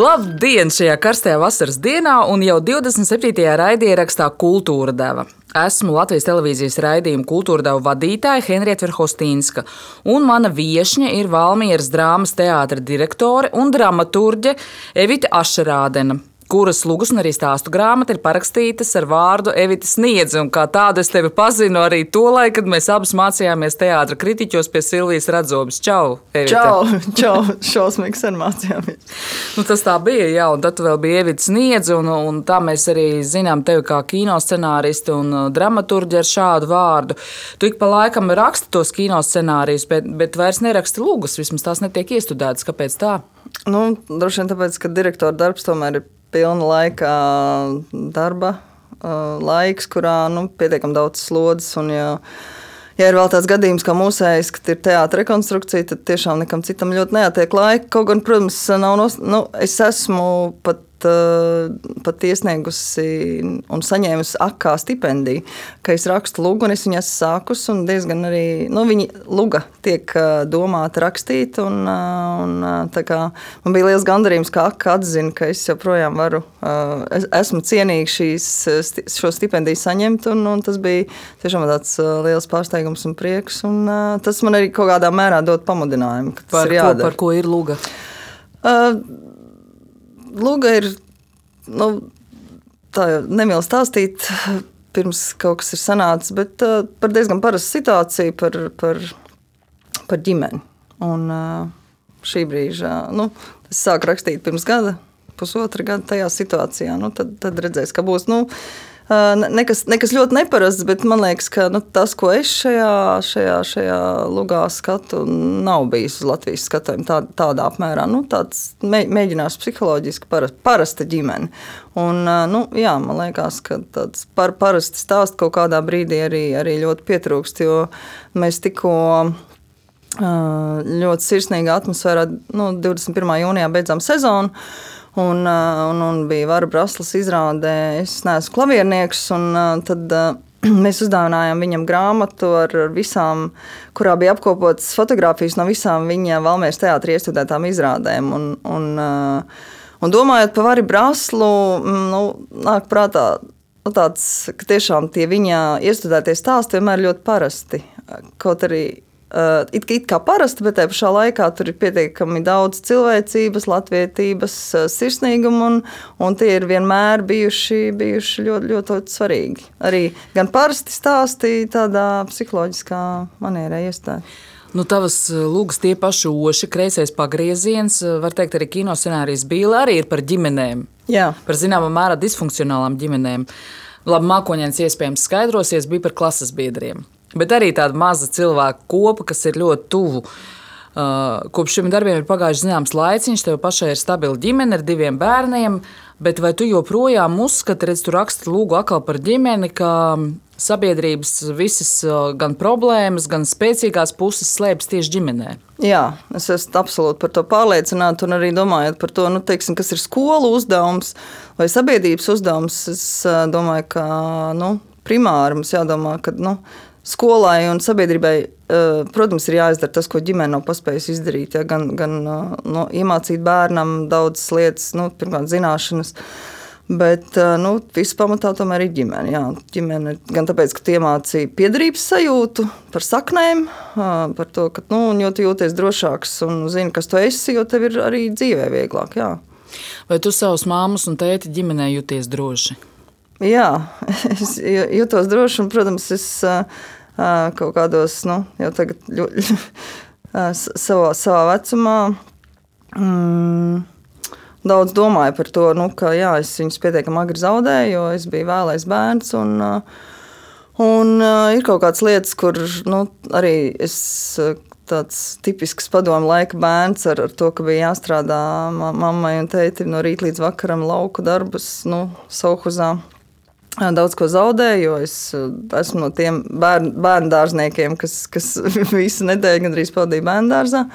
Labdien šajā karstajā vasaras dienā un jau 27. raidierakstā Kultūra deva. Esmu Latvijas televīzijas raidījuma kultūra deva vadītāja Henrieta Verhostīnska, un mana viesņa ir Valmieras drāmas teātra direktore un dramaturģe Evita Ašerādena kuras lūgas un arī stāstu grāmata ir parakstītas ar vārdu Evita Sniedze. Kā tādu es tevi pazinu arī to laiku, kad mēs abas mācījāmies teātris kritiķos pie Silvijas Radzobas. Čau! Evita. Čau! Čau! Šausmīgi sen mācījāmies. Nu, tas tā bija, jā, un tad vēl bija Evita Sniedze, un, un tā mēs arī zinām tevi kā kino scenāristi un uh, dramaturģi ar šādu vārdu. Tu ik pa laikam raksti tos kino scenārijus, bet, bet vairs neraksti lūgas, vismaz tās netiek iestudētas. Kāpēc tā? Nu, droši vien tāpēc, ka direktora darbs tomēr ir pilna laika darba laiks, kurā nu, pietiekami daudz slodzes. Un, ja, ja ir vēl tāds gadījums, kā mūsējais, kad ir teātris rekonstrukcija, tad tiešām nekam citam ļoti neatiek laika. Kaut gan, protams, nav nos, nu, es esmu pat pat iesniegusi un saņēmusi akā stipendiju, ka es rakstu lugu, un es viņu esmu sākus, un diezgan arī, nu, viņa luga tiek eh, domāta rakstīt, un, eh, un tā kā man bija liels gandarījums, ka akā atzina, ka es joprojām varu, es, esmu cienīgi šīs, šo stipendiju saņemt, un, un tas bija tiešām tāds liels pārsteigums un prieks, un tas man arī kaut kādā mērā dod pamudinājumu, ka tas par ir jādara. Ko, par ko ir luga? Uh, Lūga ir. Nu, tā nemīl stāstīt, pirms kaut kas ir sanācis, bet uh, par diezgan parastu situāciju, par, par, par ģimeni. Un uh, šī brīža, nu, es sāku rakstīt pirms gada, pusotra gada tajā situācijā. Nu, tad, tad redzēs, ka būs. Nu, nekas, nekas ļoti neparasts, bet man liekas, ka nu, tas, ko es šajā, šajā, šajā lugā skatu, nav bijis uz Latvijas skatījuma tā, tādā apmērā. Nu, tāds mēģinājums psiholoģiski para, parasta ģimene. Un, nu, jā, man liekas, ka tāds par, parasti stāsts kaut kādā brīdī arī, arī ļoti pietrūkst, jo mēs tikko ļoti sirsnīgā atmosfērā nu, 21. jūnijā beidzām sezonu. Un, uh, un, un bija Vara Braslas izrādē, es neesmu klaviernieks. Un, uh, tad, uh, Mēs uzdāvinājām viņam grāmatu ar visām, kurā bija apkopotas fotogrāfijas no visām viņa Valmēras teātrī iestudētām izrādēm. Un, un, un domājot par Vari Braslu, mm, nu, nāk prātā nu, tāds, ka tiešām tie viņa iestudētie stāsti vienmēr ļoti parasti. Kaut arī Uh, it, it kā parasti, bet tajā pašā laikā tur ir pietiekami daudz cilvēcības, latviedzības, uh, sirsnīguma, un, un tie ir vienmēr bijuši, bijuši ļoti, ļoti, ļoti svarīgi. Arī gan parasti stāstīja tādā psiholoģiskā manierē iestāja. Nu, tavas uh, lūgas tie paši oši, kreisais pagrieziens, var teikt, arī kino scenārijas bija arī par ģimenēm. Jā. Par zināmā mērā disfunkcionālām ģimenēm. Labi, mākoņdienas iespējams skaidrosies, bija par klases biedriem bet arī tāda maza cilvēku kopa, kas ir ļoti tuvu. Uh, kopš šiem darbiem ir pagājis zināms laiciņš, tev pašai ir stabila ģimene ar diviem bērniem, bet vai tu joprojām uzskati, redz, tu raksti lūgu atkal par ģimeni, ka sabiedrības visas uh, gan problēmas, gan spēcīgās puses slēpjas tieši ģimenē? Jā, es esmu absolūti par to pārliecināta un arī domājot par to, nu, teiksim, kas ir skolu uzdevums vai sabiedrības uzdevums. Es uh, domāju, ka nu, primāri mums jādomā, ka nu, skolai un sabiedrībai, eh, protams, ir jāizdara tas, ko ģimene nav paspējusi izdarīt. Ja, gan gan eh, no, iemācīt bērnam daudzas lietas, nu, pirmkārt, zināšanas. Bet eh, nu, viss pamatā tomēr ir ģimene. Jā. ģimene gan tāpēc, ka iemācīja piedarības sajūtu par saknēm, par to, ka nu, jo tu jūties drošāks un zini, kas tu esi, jo tev ir arī dzīvē vieglāk. Jā. Vai tu savus māmas un tēti ģimenē jūties droši? Jā, es jutos droši, un, protams, es kaut kādos, nu, jau tagad ļoti, savā, savā vecumā. Mm, daudz domāju par to, nu, ka jā, es viņus pietiekami agri zaudēju, jo es biju vēlais bērns. Un, un ir kaut kādas lietas, kur nu, arī es tāds tipisks padomu laika bērns ar, ar to, ka bija jāstrādā mammai un tētim no rīta līdz vakaram lauku darbus, nu, Sauhuzā daudz ko zaudēju, jo es esmu no tiem bērnu, bērnu dārzniekiem, kas, kas visu nedēļu gandrīz pavadīja bērnu dārzā.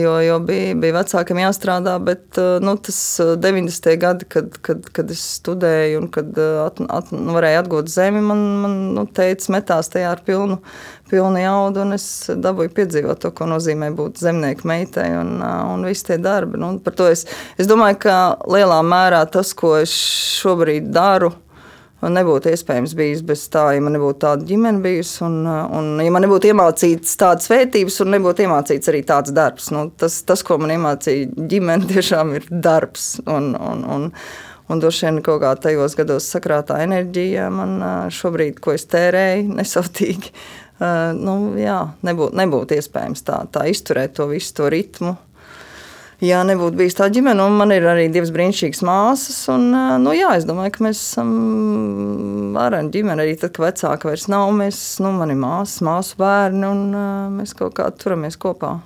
Jo, jo bija, bija vecākiem jāstrādā, bet nu, tas 90. gadi, kad, kad, kad es studēju un kad at, at, nu, varēju atgūt zemi, man, man nu, teica, metās tajā ar pilnu, pilnu jaudu, es dabūju piedzīvot to, ko nozīmē būt zemnieku meitai un, un visi tie darbi. Nu, es, es domāju, ka lielā mērā tas, ko es šobrīd daru, Man nebūtu iespējams bijis bez tā, ja man nebūtu tāda ģimene bijusi, un, un ja man nebūtu iemācīts tādas vērtības, un nebūtu iemācīts arī tāds darbs. Nu, tas, tas, ko man iemācīja ģimene, tiešām ir darbs. Un, un, un, un droši vien kaut kā tajos gados sakrātā enerģija man šobrīd, ko es tērēju, nesautīgi, nu, jā, nebūtu, nebūtu iespējams tā, tā izturēt to visu to ritmu ja nebūtu bijis tā ģimene, un man ir arī divas brīnišķīgas māsas. Un, nu, jā, es domāju, ka mēs esam vareni ģimene arī tad, kad vecāka vairs nav. Mēs, nu, man ir māsas, māsu bērni, un mēs kaut kā turamies kopā.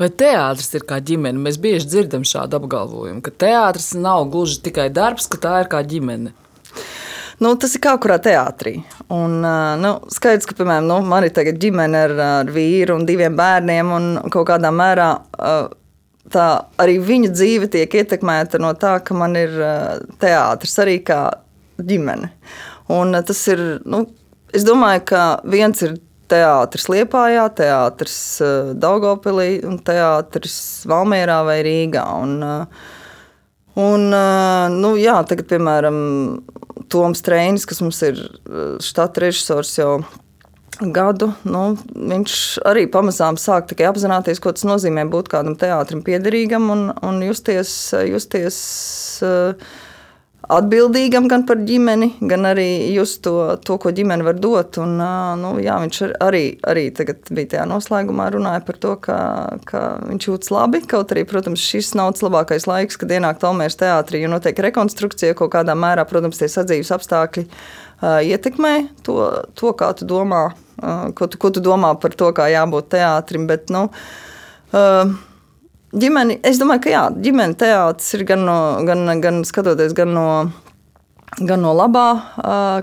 Vai teātris ir kā ģimene? Mēs bieži dzirdam šādu apgalvojumu, ka teātris nav gluži tikai darbs, ka tā ir kā ģimene. Nu, tas ir kā kurā teātrī. Un, nu, skaidrs, ka piemēram, nu, man ir ģimene ar, ar vīru un diviem bērniem, un kaut kādā mērā uh, tā arī viņa dzīve tiek ietekmēta no tā, ka man ir teātris arī kā ģimene. Un tas ir, nu, es domāju, ka viens ir teātris Liepājā, teātris Daugopilī un teātris Valmierā vai Rīgā. Un, un, nu, jā, tagad, piemēram, Toms Trēnis, kas mums ir štata režisors jau gadu, nu, viņš arī pamazām sāk apzināties, ko tas nozīmē būt kādam teātrim piederīgam un, un justies, justies uh, atbildīgam gan par ģimeni, gan arī just to, to ko ģimene var dot. Un, uh, nu, jā, viņš arī, arī bija tajā noslēgumā runāja par to, ka, ka viņš jūtas labi. Kaut arī, protams, šis nav tas labākais laiks, kad ienākt Almēras teātrī, jo notiek rekonstrukcija kaut kādā mērā, protams, tie sadzīves apstākļi ietekmē to, to kā tu domā, ko tu, ko tu domā par to, kā jābūt teātrim. Bet, nu, ģimeni, es domāju, ka jā, ģimene teātris ir gan, no, gan, gan skatoties gan no gan no labā,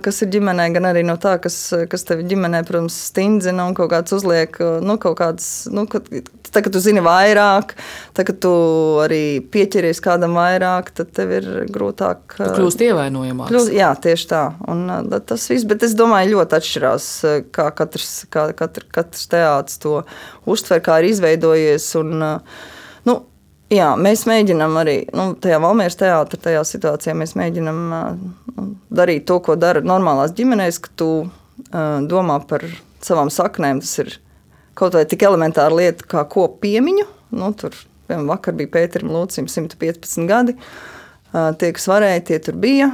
kas ir ģimenē, gan arī no tā, kas, kas tev ģimenē, protams, stindzina un kaut kāds uzliek, nu, kaut kāds, nu, kad, tā, kad tu zini vairāk, tā, kad tu arī pieķeries kādam vairāk, tad tev ir grūtāk. Tu kļūst ievainojamāks. Kļūst, jā, tieši tā. Un tas viss, bet es domāju, ļoti atšķirās, kā katrs, kā katrs, katrs teātris to uztver, kā ir izveidojies. Un, nu, Jā, mēs mēģinām arī nu, tajā Valmīras teātrī, tajā situācijā mēs mēģinām uh, darīt to, ko dara normālās ģimenēs, ka tu uh, domā par savām saknēm. Tas ir kaut vai tik elementāra lieta kā kopu piemiņu. Nu, tur piemēram, vakar bija Pēterim Lūcim 115 gadi. Uh, tie, kas varēja, tie tur bija.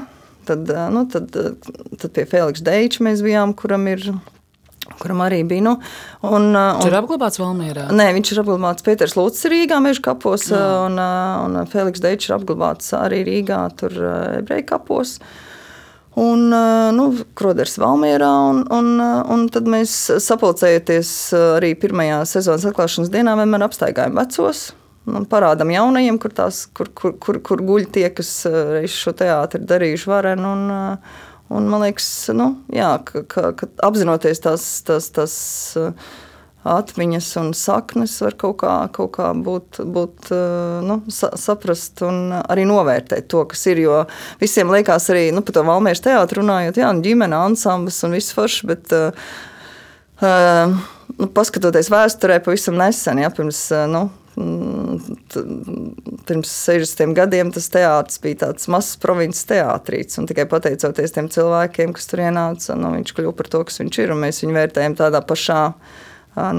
Tad, uh, nu, tad, tad pie Feliks Deiča mēs bijām, kuram ir kuram arī bija. Nu, un, uh, un, viņš ir apglabāts Valmērā? Nē, viņš ir apglabāts Pēters Lūcis Rīgā, Meža kapos, Jā. un, uh, un Feliks Deičs ir apglabāts arī Rīgā, tur uh, ebreju kapos. Un nu, Kroders Valmjerā, un, un, un tad mēs sapulcējoties arī pirmajā sezonas atklāšanas dienā vienmēr apstaigājam vecos. Parādām jaunajiem, kur, tās, kur, kur, kur, kur guļ tie, kas šo teātri darījuši varenu. Un, Un, man liekas, nu, jā, ka, ka, ka apzinoties tās, tās, tās uh, atmiņas un saknes, var kaut kā, kaut kā būt, būt uh, nu, saprast un arī novērtēt to, kas ir. Jo visiem liekas, arī nu, par to Valmīras teātru runājot, jā, nu, ģimene, ansamblis un viss forši. Bet, uh, uh, nu, paskatoties vēsturē, pavisam nesen, ja, pirms nu, pirms 60 gadiem tas teātris bija tāds mazs provinces teātrīts. Tikai pateicoties tiem cilvēkiem, kas tur ienāca, nu, viņš kļuva par to, kas viņš ir. Mēs viņu vērtējam tādā pašā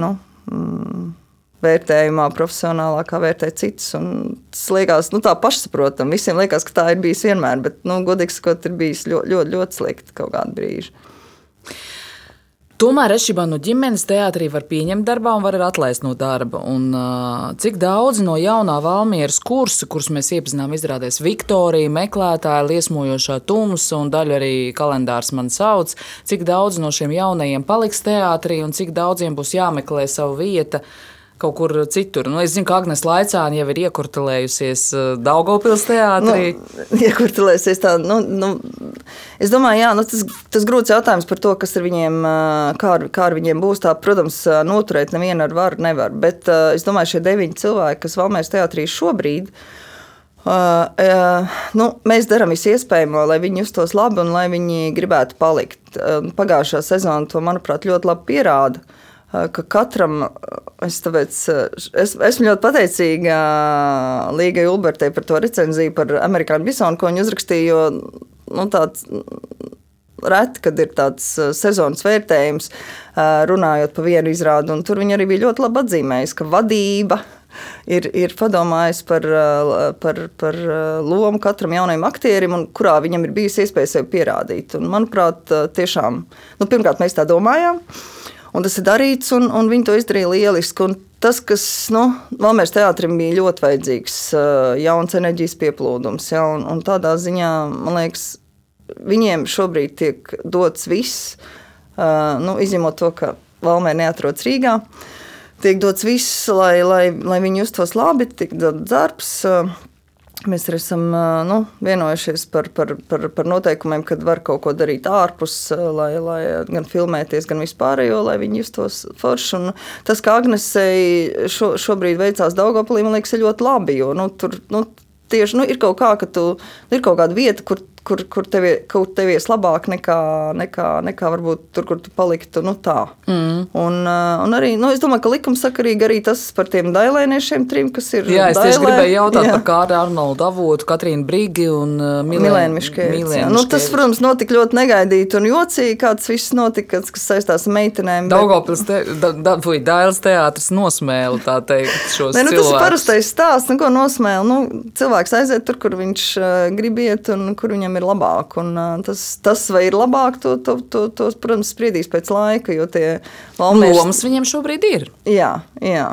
nu, mm, vērtējumā, profesionālā, kā vērtē citus. Un tas liekas nu, tā pašsaprotami. Visiem liekas, ka tā ir bijis vienmēr, bet, nu, godīgi sakot, ir bijis ļoti, ļoti, ļoti slikti kaut kādu brīdi. Tomēr atšķirībā no ģimenes teātrī var pieņemt darbā un var arī atlaist no darba. Un, uh, cik daudz no jaunā Valmieras kursa, kurus mēs iepazinām, izrādās Viktorija, meklētāja, liesmojošā tumsa un daļa arī kalendārs man sauc, cik daudz no šiem jaunajiem paliks teātrī un cik daudziem būs jāmeklē savu vietu kaut kur citur. Nu, es zinu, ka Agnēs Laicāna jau ir iekurtelējusies Daugopils teātrī. Nu, iekurtelējusies tā, nu, nu, es domāju, jā, nu, tas, tas grūts jautājums par to, kas ar viņiem, kā ar, kā ar viņiem būs. Tā, protams, noturēt nevienu ar varu nevar. Bet es domāju, šie deviņi cilvēki, kas Valmērs teātrī šobrīd. Uh, uh, nu, mēs darām visu iespējamo, lai viņi justos labi un lai viņi gribētu palikt. Uh, pagājušā sezona to, manuprāt, ļoti labi pierāda. Uh, ka katram, es, tāpēc, es esmu ļoti pateicīga Līgai Ulbertei par to recenziju par amerikāņu bisonu, ko viņa uzrakstīja. Jo, nu, tāds, reti, kad ir tāds sezonas vērtējums, runājot par vienu izrādi. Tur viņi arī bija ļoti labi atzīmējuši, ka vadība ir, ir padomājis par, par, par lomu katram jaunajam aktierim, un kurā viņam ir bijusi iespēja sevi pierādīt. Un, manuprāt, tiešām, nu, pirmkārt, mēs tā domājām. Un tas ir darīts, un, un viņi to izdarīja lieliski. Un tas, kas nu, Valmērs teātrim bija ļoti vajadzīgs, jauns enerģijas pieplūdums. Ja, un, un tādā ziņā, man liekas, viņiem šobrīd tiek dots viss, nu, izņemot to, ka Valmēra neatrodas Rīgā. Uh, tiek dots viss, lai, lai, lai viņi justos labi, tiek dots darbs. Mēs arī esam nu, vienojušies par, par, par, par noteikumiem, kad var kaut ko darīt ārpus, lai, lai gan filmēties, gan vispārējo, lai viņi justos forši. Un tas, kā Agnesei šo, šobrīd veicās Daugopilī, man liekas, ir ļoti labi, jo nu, tur nu, tieši nu, ir kaut kā, ka tu, ir kaut kāda vieta, kur kur, kur tev kaut tevies labāk nekā, nekā, nekā varbūt tur, kur tu paliktu. Nu, tā. mm. un, uh, un arī, nu, es domāju, ka likumsakarīgi arī tas par tiem dailēniešiem trim, kas ir. Jā, es tieši gribēju jautāt jā. par Kāru Arnoldu Avotu, Katrīnu Brigi un uh, Milēnu Miškēvicu. Nu, tas, protams, notika ļoti negaidīti un jocīgi, kāds viss notika, kas saistās ar meitenēm. Daugavpils te, da, da, Dailes teātris nosmēla, tā teikt, šos ne, nu, cilvēkus. Tas ir parastais stāsts, nu, ko nosmēla. Nu, cilvēks aiziet tur, kur viņš uh, grib iet un kur viņam ir labāk. Un, tas, tas, vai ir labāk, to, to, to, to protams, spriedīs pēc laika. Jo tie valmieši... lomas viņiem šobrīd ir. Jā, jā.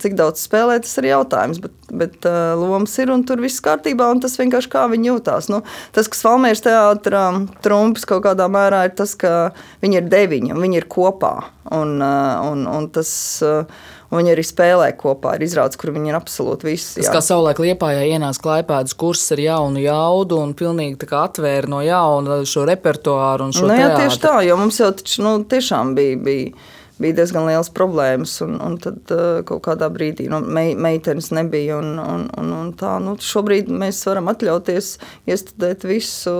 Cik daudz spēlē, tas ir jautājums. Bet, bet uh, lomas ir un tur viss kārtībā. Tas vienkārši kā viņi jūtās. Nu, tas, kas Valmīras teātrā trumps kaut kādā mērā, ir tas, ka viņi ir deviņi un viņi ir kopā. Un, uh, un, un tas, uh, Viņi arī spēlē kopā. Ir izrādes, kur viņi ir absolūti visi. Tas jā. kā savulaik Liepājā ienāca klipēdas kurs ar jaunu jaudu un pilnīgi atvēra no jauna šo repertuāru un šo nu, jā, teātri. Tieši tā, jo mums jau taču, nu, tiešām bija. bija bija diezgan liels problēmas. Un, un tad uh, kaut kādā brīdī nu, me, meitenes nebija. Un, un, un, un tā, nu, šobrīd mēs varam atļauties iestudēt visu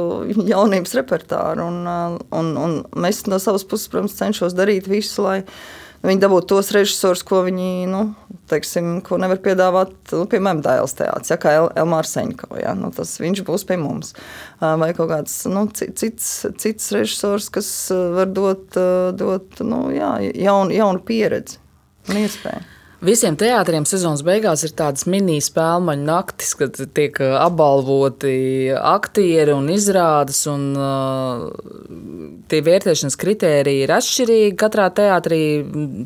jaunības repertuāru. Un, uh, un, un mēs no savas puses, protams, cenšos darīt visu, lai viņi dabūtu tos režisorus, ko viņi nu, teiksim, ko nevar piedāvāt. Nu, piemēram, Dāļas teātris, ja, kā El Elmārs Seņko. Ja, nu, tas viņš būs pie mums. Vai kaut kāds nu, cits, cits režisors, kas var dot, dot nu, jā, jaunu, jaunu pieredzi un iespēju. Visiem teātriem sezonas beigās ir tādas mini-spēļu naktis, kad tiek uh, apbalvoti aktieri un izrādes. Un, uh, tie vērtēšanas kritēriji ir atšķirīgi. Katrā teātrī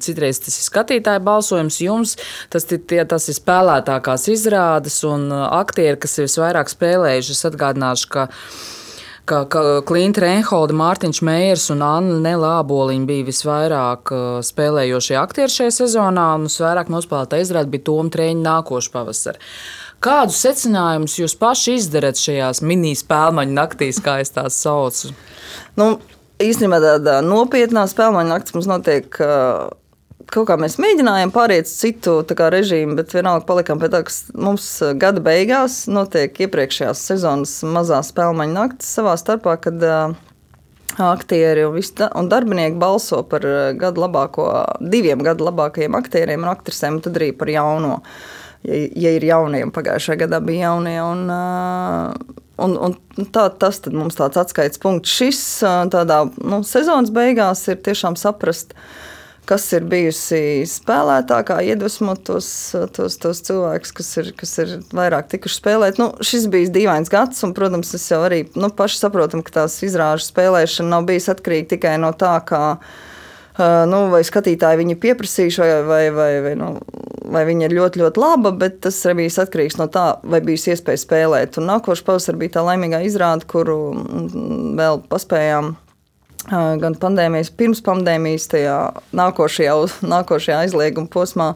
citreiz tas ir skatītāja balsojums, jums tas, tie, tas ir spēlētākās izrādes un uh, aktieri, kas ir visvairāk spēlējuši. Es atgādināšu, ka ka, ka Klimta Reinholda, Mārtiņš Meijers un Anna Nelāboliņa bija visvairāk uh, spēlējošie aktieri šajā sezonā, un visvairāk nospēlētā izrāde bija Toma Trēņa nākošais pavasars. Kādus secinājumus jūs paši izdarat šajās mini-spēļu naktīs, kā es tās saucu? Nu, īstenībā tāda nopietnā spēļu naktis mums notiek. Uh kaut kā mēs mēģinājām pāriet uz citu kā, režīmu, bet vienalga palikām pie tā, ka mums eh, gada beigās notiek iepriekšējās sezonas mazā spēļu naktis savā starpā, kad uh, aktieri un, da, un darbinieki balso par eh, gadu labāko, diviem gadu labākajiem aktieriem un aktrisēm, un tad arī par jauno. Ja, ja ir jaunie, pagājušajā gadā bija jaunie. Un, uh, Un, un tā, tas mums tāds atskaites punkts. Šis tādā nu, sezonas beigās ir tiešām saprast, uh, kas ir bijusi spēlētākā, iedvesmot tos, tos, tos cilvēkus, kas ir, kas ir vairāk tikuši spēlēt. Nu, šis bija dīvains gads, un, protams, es jau arī nu, paši saprotam, ka tās izrāžu spēlēšana nav bijusi atkarīga tikai no tā, kā. Uh, nu, vai skatītāji viņu pieprasījuši, vai, vai, vai, vai, nu, vai viņa ir ļoti, ļoti laba, bet tas arī bija atkarīgs no tā, vai bija iespēja spēlēt. Un nākošais pavasars bija tā laimīgā izrāde, kuru mm, vēl paspējām gan pandēmijas, pirms pandēmijas, tajā nākošajā, nākošajā aizlieguma posmā.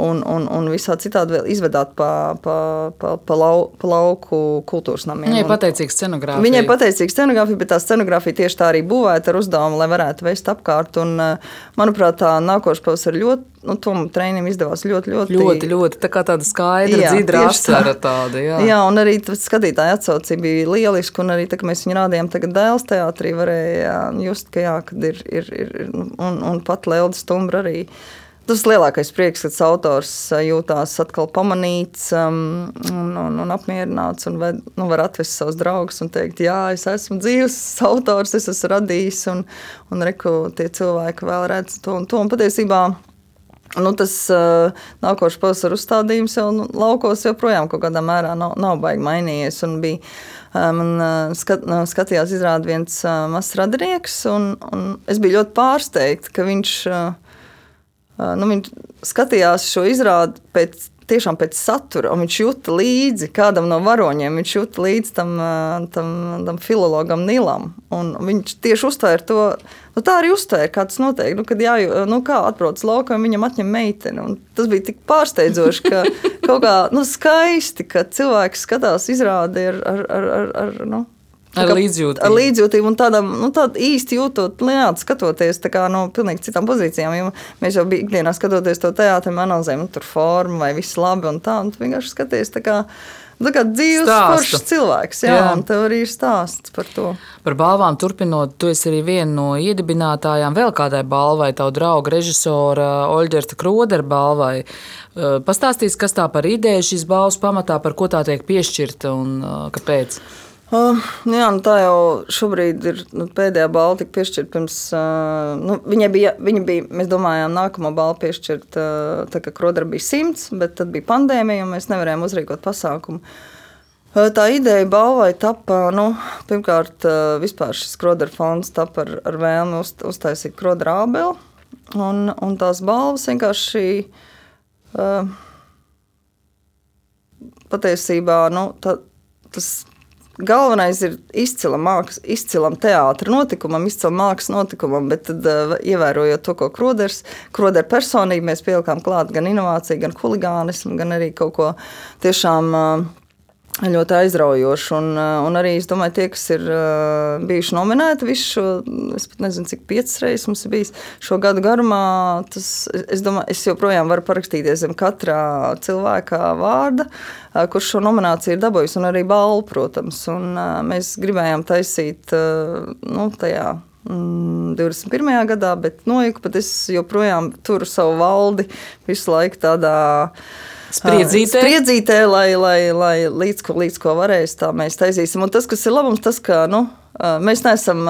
Un, un, un visā citādi vēl izvedāt pa, pa, pa, pa, lau, pa lauku kultūras namiem. Viņai pateicīga scenogrāfija. Viņai pateicīga scenogrāfija, bet tā scenogrāfija tieši tā arī būvēta ar uzdevumu, lai varētu vest apkārt. Un, eh, manuprāt, tā nākošais pavasars ļoti, nu, tom treniņam izdevās ļoti, ļoti. Ļoti, ļoti tā kā tāda skaidra, jā, dzidra asara tāda. Jā. jā, un arī skatītāja atsaucība bija lieliska, un arī tā, ka mēs viņu rādījām tagad Dēls teātrī, varēja just, ka jā, kad ir, ir, ir un, un pat Lelda Stumbra arī Tas lielākais prieks, kad autors jūtās atkal pamanīts um, un, un, un apmierināts un ved, nu, var atvest savus draugus un teikt, jā, es esmu dzīves autors, es esmu radījis un, un reku tie cilvēki vēl redz to un to. Un patiesībā Nu, tas uh, nākošais pavasara uzstādījums jau nu, laukos joprojām kaut kādā mērā nav, nav baigi mainījies. Bija, uh, man uh, skat, uh, skatījās izrādi viens uh, mazs radinieks, un, un es biju ļoti pārsteigts, ka viņš uh, nu, viņš skatījās šo izrādi pēc, tiešām pēc satura, un viņš jūta līdzi kādam no varoņiem. Viņš jūta līdzi tam, tam, tam filologam Nilam. Viņš tieši uztvēra to. Nu, tā arī uztvēra, kā tas notiek. Nu, kad jā, nu, kā atbrauc laukā, viņam atņem meiteni. Un tas bija tik pārsteidzoši, ka kaut kā nu, skaisti, ka cilvēks skatās izrādi ar, ar, ar, ar, ar nu, Ar līdzjūtību. Ar līdzjūtību un tādam nu, tād īsti jūtot, liāt, skatoties kā, no nu, pilnīgi citām pozīcijām. Jo mēs jau ikdienā skatoties to teātrim, analizējam, nu, tur forma vai viss labi un tā. Un tu vienkārši skaties tā kā, tā kā dzīves foršs cilvēks. Jā, jā. un tev arī ir stāsts par to. Par balvām turpinot, tu esi arī viena no iedibinātājām vēl kādai balvai, tavu draugu režisora Oļģerta Krodera balvai. Pastāstīs, kas tā par ideju šīs balvas pamatā, par ko tā tiek piešķirta un kāpēc? Uh, jā, nu tā jau šobrīd ir nu, pēdējā balva, tika piešķirta pirms. Uh, nu, viņa bija, viņa bija, mēs domājām, nākamā balva piešķirt, uh, tā kā Krodera bija simts, bet tad bija pandēmija un mēs nevarējām uzrīkot pasākumu. Uh, tā ideja balvai tapa, nu, pirmkārt, uh, vispār šis Krodera fonds tapa ar, ar vēlmi uz, uztaisīt Krodera ābeli, un, un tās balvas vienkārši. Uh, patiesībā nu, tā, tas Galvenais ir izcilam, māks, izcilam teātris notikumam, izcilam mākslas notikumam, bet tad, uh, ievērojot to, ko Kroders, Krodera personība, mēs pielikām klāt gan inovāciju, gan huligānismu, gan arī kaut ko tiešām uh, ļoti aizraujoši. Un, eh, un arī es domāju, tie, kas ir uh, bijuši nominēti visu šo, es pat nezinu, cik piecas reizes mums ir bijis šo gadu garumā, tas, es domāju, es joprojām varu parakstīties zem katra cilvēka vārda, uh, kurš šo nomināciju ir dabūjis, un arī balvu, protams. Un, uh, mēs gribējām taisīt uh, nu, tajā 21. Mm, gadā, bet nojuku, bet es joprojām turu savu valdi visu laiku tādā uh, Spriedzītē. Spriedzītē, lai, lai, lai līdz, ko, līdz ko varēs, tā mēs taisīsim. Un tas, kas ir labums, tas, ka nu, mēs neesam,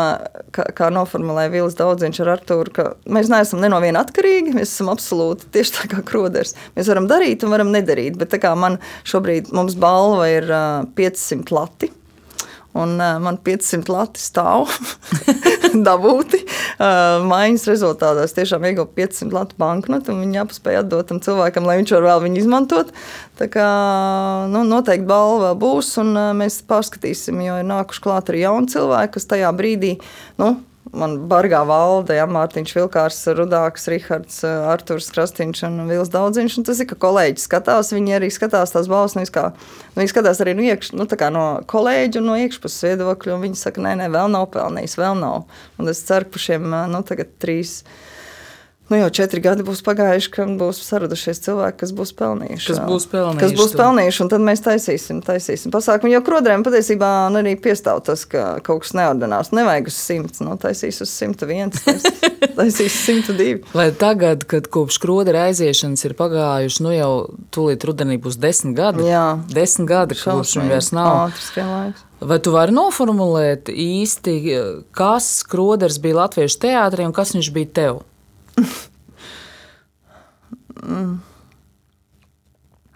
kā, kā noformulēja Vils Daudziņš ar Artūru, ka mēs neesam ne no viena atkarīgi, mēs esam absolūti tieši tā kā kroders. Mēs varam darīt un varam nedarīt, bet tā kā man šobrīd mums balva ir 500 lati Un, uh, man 500 lati stāv dabūti. Uh, maiņas rezultātā es tiešām ieguvu 500 latu banknotu, un viņi jāpaspēj atdot tam cilvēkam, lai viņš var vēl viņu izmantot. Tā kā nu, noteikti balva būs, un uh, mēs pārskatīsim, jo ir nākuši klāt arī jauni cilvēki, kas tajā brīdī. Nu, man bargā valde, ja Mārtiņš Vilkārs, Rudāks, Rihards, Arturs Krastīņš un Vils Daudziņš. Un tas ir, ka kolēģi skatās, viņi arī skatās tās balvas, nu, kā, nu, viņi skatās arī no, iekš, nu, no kolēģi un no iekšpuses viedokļa, un viņi saka, nē, nē, vēl nav pelnījis, vēl nav. Un es ceru, ka šiem, nu, tagad trīs Nu, jau četri gadi būs pagājuši, kad būs saradušies cilvēki, kas būs pelnījuši. Kas būs pelnījuši. Kas būs pelnījuši, un tad mēs taisīsim, taisīsim pasākumu. Jo krodrēm patiesībā nu, arī piestāv tas, ka kaut kas neordinās. Nevajag uz simts, nu, taisīs uz 101, taisīs, taisīs 102. Lai tagad, kad kopš krodra aiziešanas ir pagājuši, nu jau tūlīt rudenī būs desmit gadi. Jā. Desmit gadi, kopš viņam vairs nav. Ātris, Vai tu vari noformulēt īsti, kas Kroders bija Latviešu teātrī un kas viņš bija tev? Mm.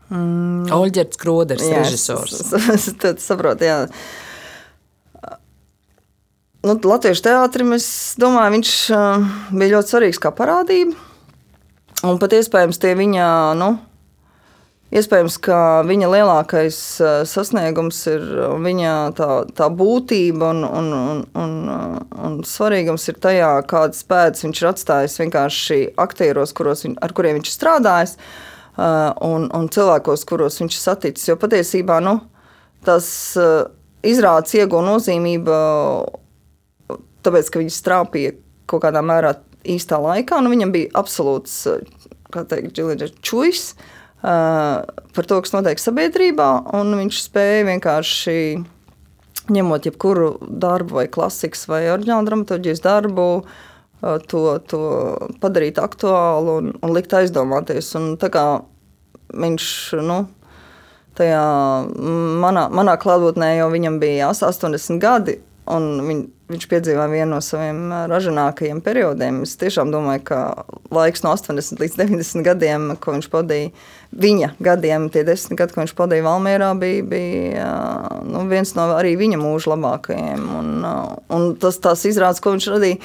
Mm. Oļģerts Kroders, jā, režisors. Es, es saprotu, jā. Nu, Latviešu teātrim, es domāju, viņš uh, bija ļoti svarīgs kā parādība. Un pat iespējams tie viņa, nu, Iespējams, ka viņa lielākais eh, sasniegums ir viņa tā, tā būtība un, un, un, un, un svarīgums ir tajā, kādas pēdas viņš ir atstājis vienkārši aktieros, kuros, viņ, ar kuriem viņš ir strādājis. un, un cilvēkos, kuros viņš ir saticis. Jo patiesībā nu, tas izrādes iegūta nozīmība, tāpēc, ka viņš strāpīja kaut kādā mērā īstā laikā, un viņam bija absolūts teikt, čujas par to, kas notiek sabiedrībā, un viņš spēja vienkārši ņemot jebkuru darbu, vai klasikas, vai oriģinālu dramaturgijas darbu, to, to padarīt aktuālu un, un likt aizdomāties. Un viņš nu, tajā manā, manā klātbūtnē jau viņam bija 80 gadi. Viņ, viņš piedzīvoja vienu no saviem ražīgākajiem periodiem. Es tiešām domāju, ka laiks no 80 līdz 90 gadiem, ko viņš pavadīja, viņa gadiem, tie desmit gadi, ko viņš pavadīja Valmjerā, bija, bija nu, viens no arī viņa mūža labākajiem. Un, un tas, izrādes, ko viņš radīja,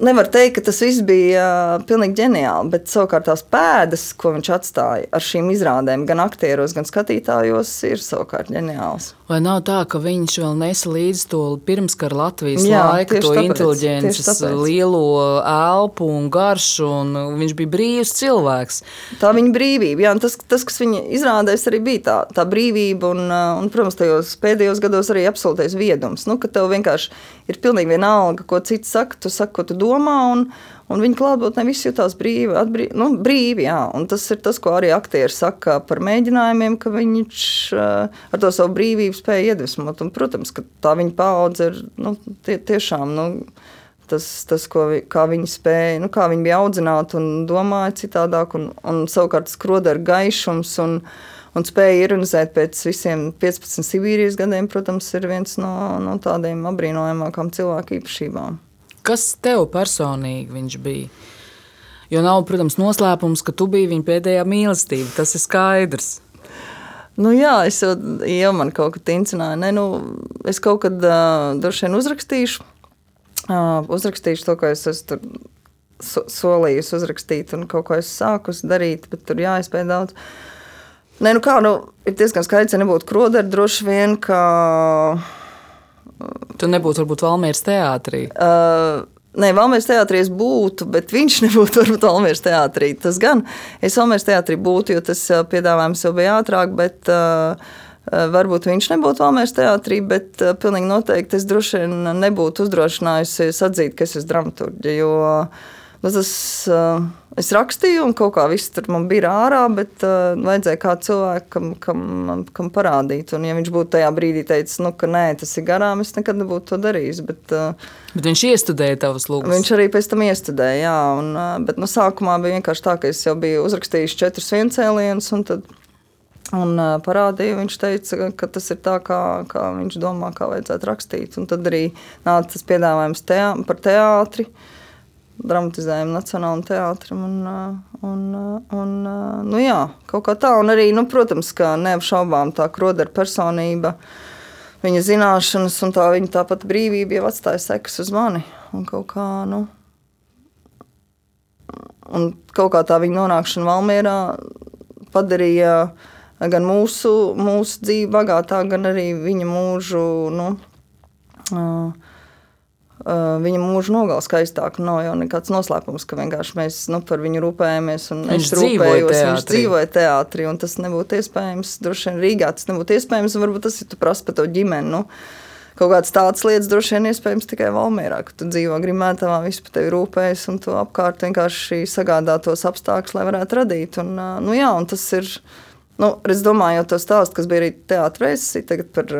Nevar teikt, ka tas viss bija pilnīgi ģeniāli, bet savukārt tās pēdas, ko viņš atstāja ar šīm izrādēm, gan aktieros, gan skatītājos, ir savukārt ģeniāls. Vai nav tā, ka viņš vēl nesa līdzi to pirmskara Latvijas Jā, laika, to tāpēc, inteliģences, lielo elpu un garšu, un viņš bija brīvs cilvēks? Tā viņa brīvība, jā, tas, tas, kas viņa izrādēs, arī bija tā, tā brīvība, un, un, protams, tajos pēdējos gados arī absolūtais viedums. Nu, ka tev vienkārši ir pilnīgi vienalga, ko cits saka, tu saki, ko tu domā. Un, un viņa klātbūtnē viss jutās brīvi, atbrī, nu, brīvi jā. un tas ir tas, ko arī aktieri saka par mēģinājumiem, ka viņš uh, ar to savu brīvību spēja iedvesmot. Un, protams, ka tā viņa paudze ir nu, tie, tiešām. Nu, Tas, tas ko, kā viņi spēja, nu, kā viņi bija audzināti un domāja citādāk, un, un savukārt skrodera gaišums un, un spēja ironizēt pēc visiem 15 Sibīrijas gadiem, protams, ir viens no, no tādiem apbrīnojamākām cilvēku īpašībām. Kas tev personīgi viņš bija? Jo nav, protams, noslēpums, ka tu biji viņa pēdējā mīlestība. Tas ir skaidrs. Nu, jā, es jau, jau man kaut kā tincināju. Ne, nu, es kaut kad uh, droši vien uzrakstīšu, uh, uzrakstīšu to, ko es esmu so, solījusi uzrakstīt, un kaut ko es sāku darīt, bet tur jāizpēj daudz. Nē, nu kā, nu, ir diezgan skaidrs, ja nebūtu kroderi, droši vien, ka Tu nebūtu varbūt Valmīras teātrī. Uh, Nē, Valmīras teātrī es būtu, bet viņš nebūtu varbūt Valmīras teātrī. Tas gan es Valmīras teātrī būtu, jo tas piedāvājums jau bija ātrāk, bet uh, varbūt viņš nebūtu Valmīras teātrī, bet uh, pilnīgi noteikti es droši vien nebūtu uzdrošinājusies atzīt, ka es esmu dramaturģi, jo nu, tas. Uh, Es rakstīju, un kaut kā viss tur man bija ārā, bet uh, vajadzēja kādu cilvēku, kam, kam, kam parādīt. Un, ja viņš būtu tajā brīdī teicis, nu, ka nē, tas ir garām, es nekad nebūtu to darījis. Bet, uh, bet viņš iestudēja tavas lūgas. Viņš arī pēc tam iestudēja, jā. Un, uh, bet no nu, sākumā bija vienkārši tā, ka es jau biju uzrakstījis četrus viencēlienus, un tad Un, uh, parādīja, viņš teica, ka tas ir tā, kā, kā viņš domā, kā vajadzētu rakstīt. Un tad arī nāca tas piedāvājums teā, par teātri. Uh, dramatizējumu Nacionālajam teātrim. Un, un, un, nu jā, kaut kā tā. Un arī, nu, protams, ka neapšaubām tā krodera personība, viņa zināšanas un tā viņa tāpat brīvība jau atstāja sekas uz mani. Un kaut kā, nu, un kaut kā tā viņa nonākšana Valmierā padarīja gan mūsu, mūsu dzīvi bagātāku, gan arī viņa mūžu. Nu, Uh, viņa mūža nogala skaistāk. Nav jau nekāds noslēpums, ka vienkārši mēs nu, par viņu rūpējamies. Viņš dzīvoja teātrī. Viņš dzīvoja teātrī, un tas nebūtu iespējams. Droši vien Rīgā tas nebūtu iespējams, varbūt tas ir tu prasa par to ģimeni. Nu, kaut kādas tādas lietas droši vien iespējams tikai Valmērā, ka tu dzīvo grimētavā, viss par tevi rūpējas, un tu apkārt vienkārši sagādā tos apstākļus, lai varētu radīt. Un, uh, nu, jā, un tas ir, nu, es domāju, jau to stāstu, kas bija arī teātris, tagad par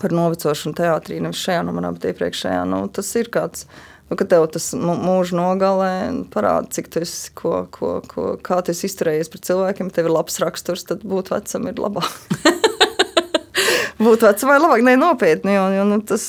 par novecošanu teātrī, nevis šajā numerā, bet iepriekšējā. Nu, tas ir kāds. Nu, ka tev tas mūža nogalē parāda, cik tu esi, ko, ko, ko, kā tu esi izturējies pret cilvēkiem. Tev ir labs raksturs, tad būt vecam ir labāk. būt vecam ir labāk, ne nopietni. Jo, jo, nu, tas,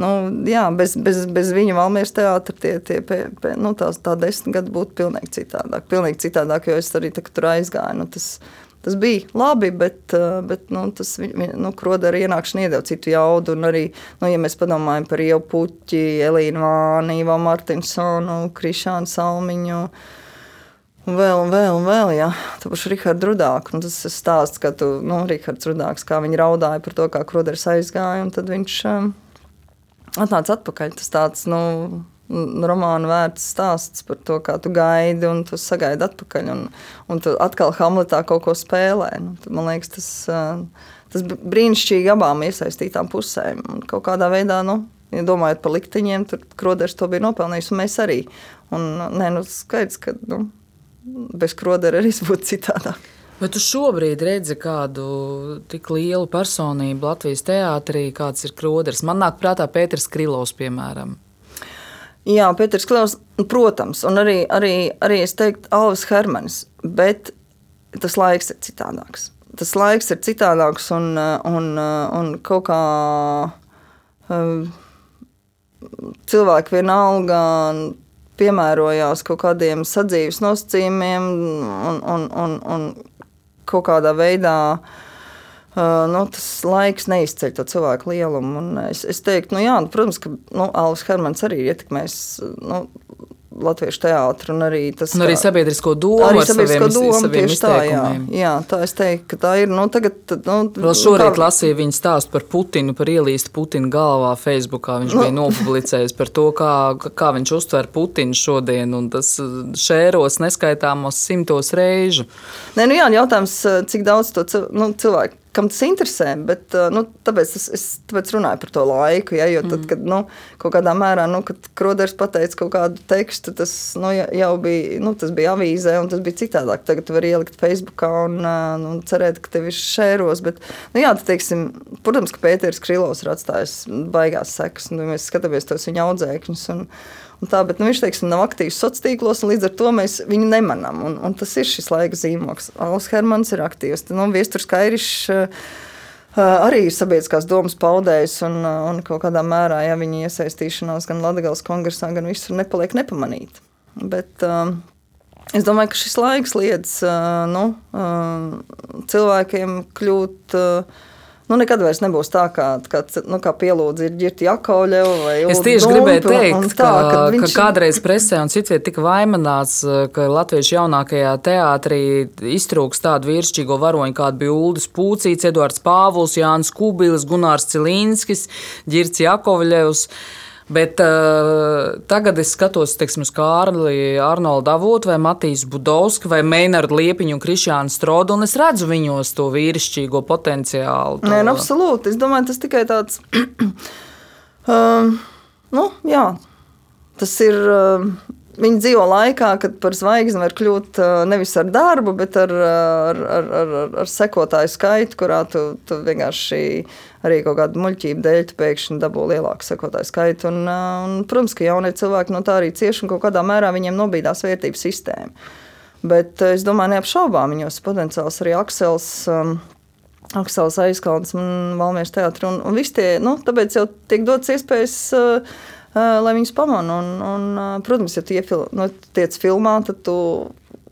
nu, jā, bez, bez, bez viņa Valmieras teātra tie, tie pie, pie, nu, tās, tā desmit gadi būtu pilnīgi citādāk. Pilnīgi citādāk, jo es arī tā, tur aizgāju. Nu, tas, Tas bija labi, bet, eh, bet nu, tas nu, krodera ienākšana iedeva citu jaudu. Un arī, nu, ja mēs padomājam par Ievu Puķi, Elīnu Vānu, Ivo Martinsonu, Krišānu Salmiņu. Un vēl, un vēl, un vēl, jā, tā paša Rihards Rudāks. Tas ir stāsts, ka tu, nu, Rihards Rudāks, kā viņi raudāja par to, kā Kroders aizgāja, un tad viņš um, atnāca atpakaļ. Tas tāds, nu, romāna vērts stāsts par to, kā tu gaidi un tu sagaidi atpakaļ. Un, un tu atkal Hamletā kaut ko spēlē. Nu, man liekas, tas, tas brīnišķīgi abām iesaistītām pusēm. Un kaut kādā veidā, nu, ja domājot par likteņiem, tad Kroders to bija nopelnījis un mēs arī. Un, nē, nu, skaidrs, ka nu, bez Krodera arī būtu citādāk. Vai tu šobrīd redzi kādu tik lielu personību Latvijas teātrī, kāds ir Kroders? Man nāk prātā Pēters Krilovs, piemēram. Jā, Pēters Klavs, protams, un arī, arī, arī es teiktu, Alvis Hermanis, bet tas laiks ir citādāks. Tas laiks ir citādāks un, un, un kaut kā um, cilvēki vienalga piemērojās kaut kādiem sadzīves nosacījumiem un, un, un, un kaut kādā veidā Uh, nu, tas laiks neizceļ to cilvēku lielumu. Un es, es teiktu, nu, jā, nu, protams, ka nu, Alvis Hermans arī ir ietekmējis nu, latviešu teātru un arī tas. Un arī sabiedrisko domu. Arī sabiedrisko domu saviem tieši tā, jā. jā. Tā es teiktu, ka tā ir, nu, tagad. Nu, Vēl šorīt kā... lasīju viņa stāstu par Putinu, par ielīst Putina galvā Facebookā. Viņš nu. bija nopublicējis par to, kā, kā viņš uztver Putinu šodien, un tas šēros neskaitāmos simtos reižu. Nē, nu jā, jautājums, cik daudz to nu, cilvēku kam tas interesē. Bet, nu, tāpēc es, es tāpēc runāju par to laiku. Ja, jo tad, mm. kad nu, kaut kādā mērā, nu, Kroders pateica kaut kādu tekstu, tas nu, jau bija, nu, tas bija avīzē, un tas bija citādāk. Tagad tu vari ielikt Facebookā un, nu, cerēt, ka tev ir šēros. Bet, nu, jā, tad, teiksim, protams, ka Pēters Krilovs ir atstājis baigās sekas, un mēs skatāmies tos viņa audzēkņus. Un, Tā, bet nu, viņš teiksim, nav aktīvs sociālos tīklos, un līdz ar to mēs viņu nemanām. Un, un tas ir šis laika zīmoks. Alans Hermans ir aktīvs. Nu, Viesturs Kairišs uh, arī ir sabiedriskās domas paudējs, un, uh, un kaut kādā mērā ja, viņa iesaistīšanās gan Latvijas kongresā, gan visur nepaliek nepamanīta. Bet, uh, Es domāju, ka šis laiks liedz nu, cilvēkiem kļūt uh, Nu, nekad vairs nebūs tā, kā, kā, nu, kā pielūdzi ir ģirti Jakovļeva. Es tieši Dumpi, gribēju teikt, tā, ka, viņš... ka kādreiz presē un citviet tika vaimanāts, ka Latviešu jaunākajā teātrī iztrūks tādu virsčīgo varoņu, kāda bija Uldis Pūcīts, Eduards Pāvuls, Jānis Kubilis, Gunārs Cilīnskis, Ģirts Jakovļevs. Bet uh, tagad es skatos teiksim, uz Kārli, Arnoldu Avotu, vai Matīs Budovski, vai Meinardu Liepiņu un Krišānu Strodu, un es redzu viņos to vīrišķīgo potenciālu. To... Nē, nu, absolūti. Es domāju, tas tikai tāds. um, nu, jā, tas ir. Um, Viņi dzīvo laikā, kad par zvaigzni var kļūt nevis ar darbu, bet ar, ar, ar, ar, ar sekotāju skaitu, kurā tu, tu vienkārši arī kaut kādu muļķību dēļ pēkšņi dabū lielāku sekotāju skaitu. Un, un, protams, ka jaunie cilvēki no tā arī cieši un kaut kādā mērā viņiem nobīdās vērtības sistēma. Bet es domāju, neapšaubām viņos potenciāls arī Aksels. Um, Aksels aizkalns un Valmiešu teātris. Un, un viss tie, nu, tāpēc jau tiek dots iespējas uh, lai viņus pamana. Un, un, protams, ja tu iefil, nu, tiec filmā, tad tu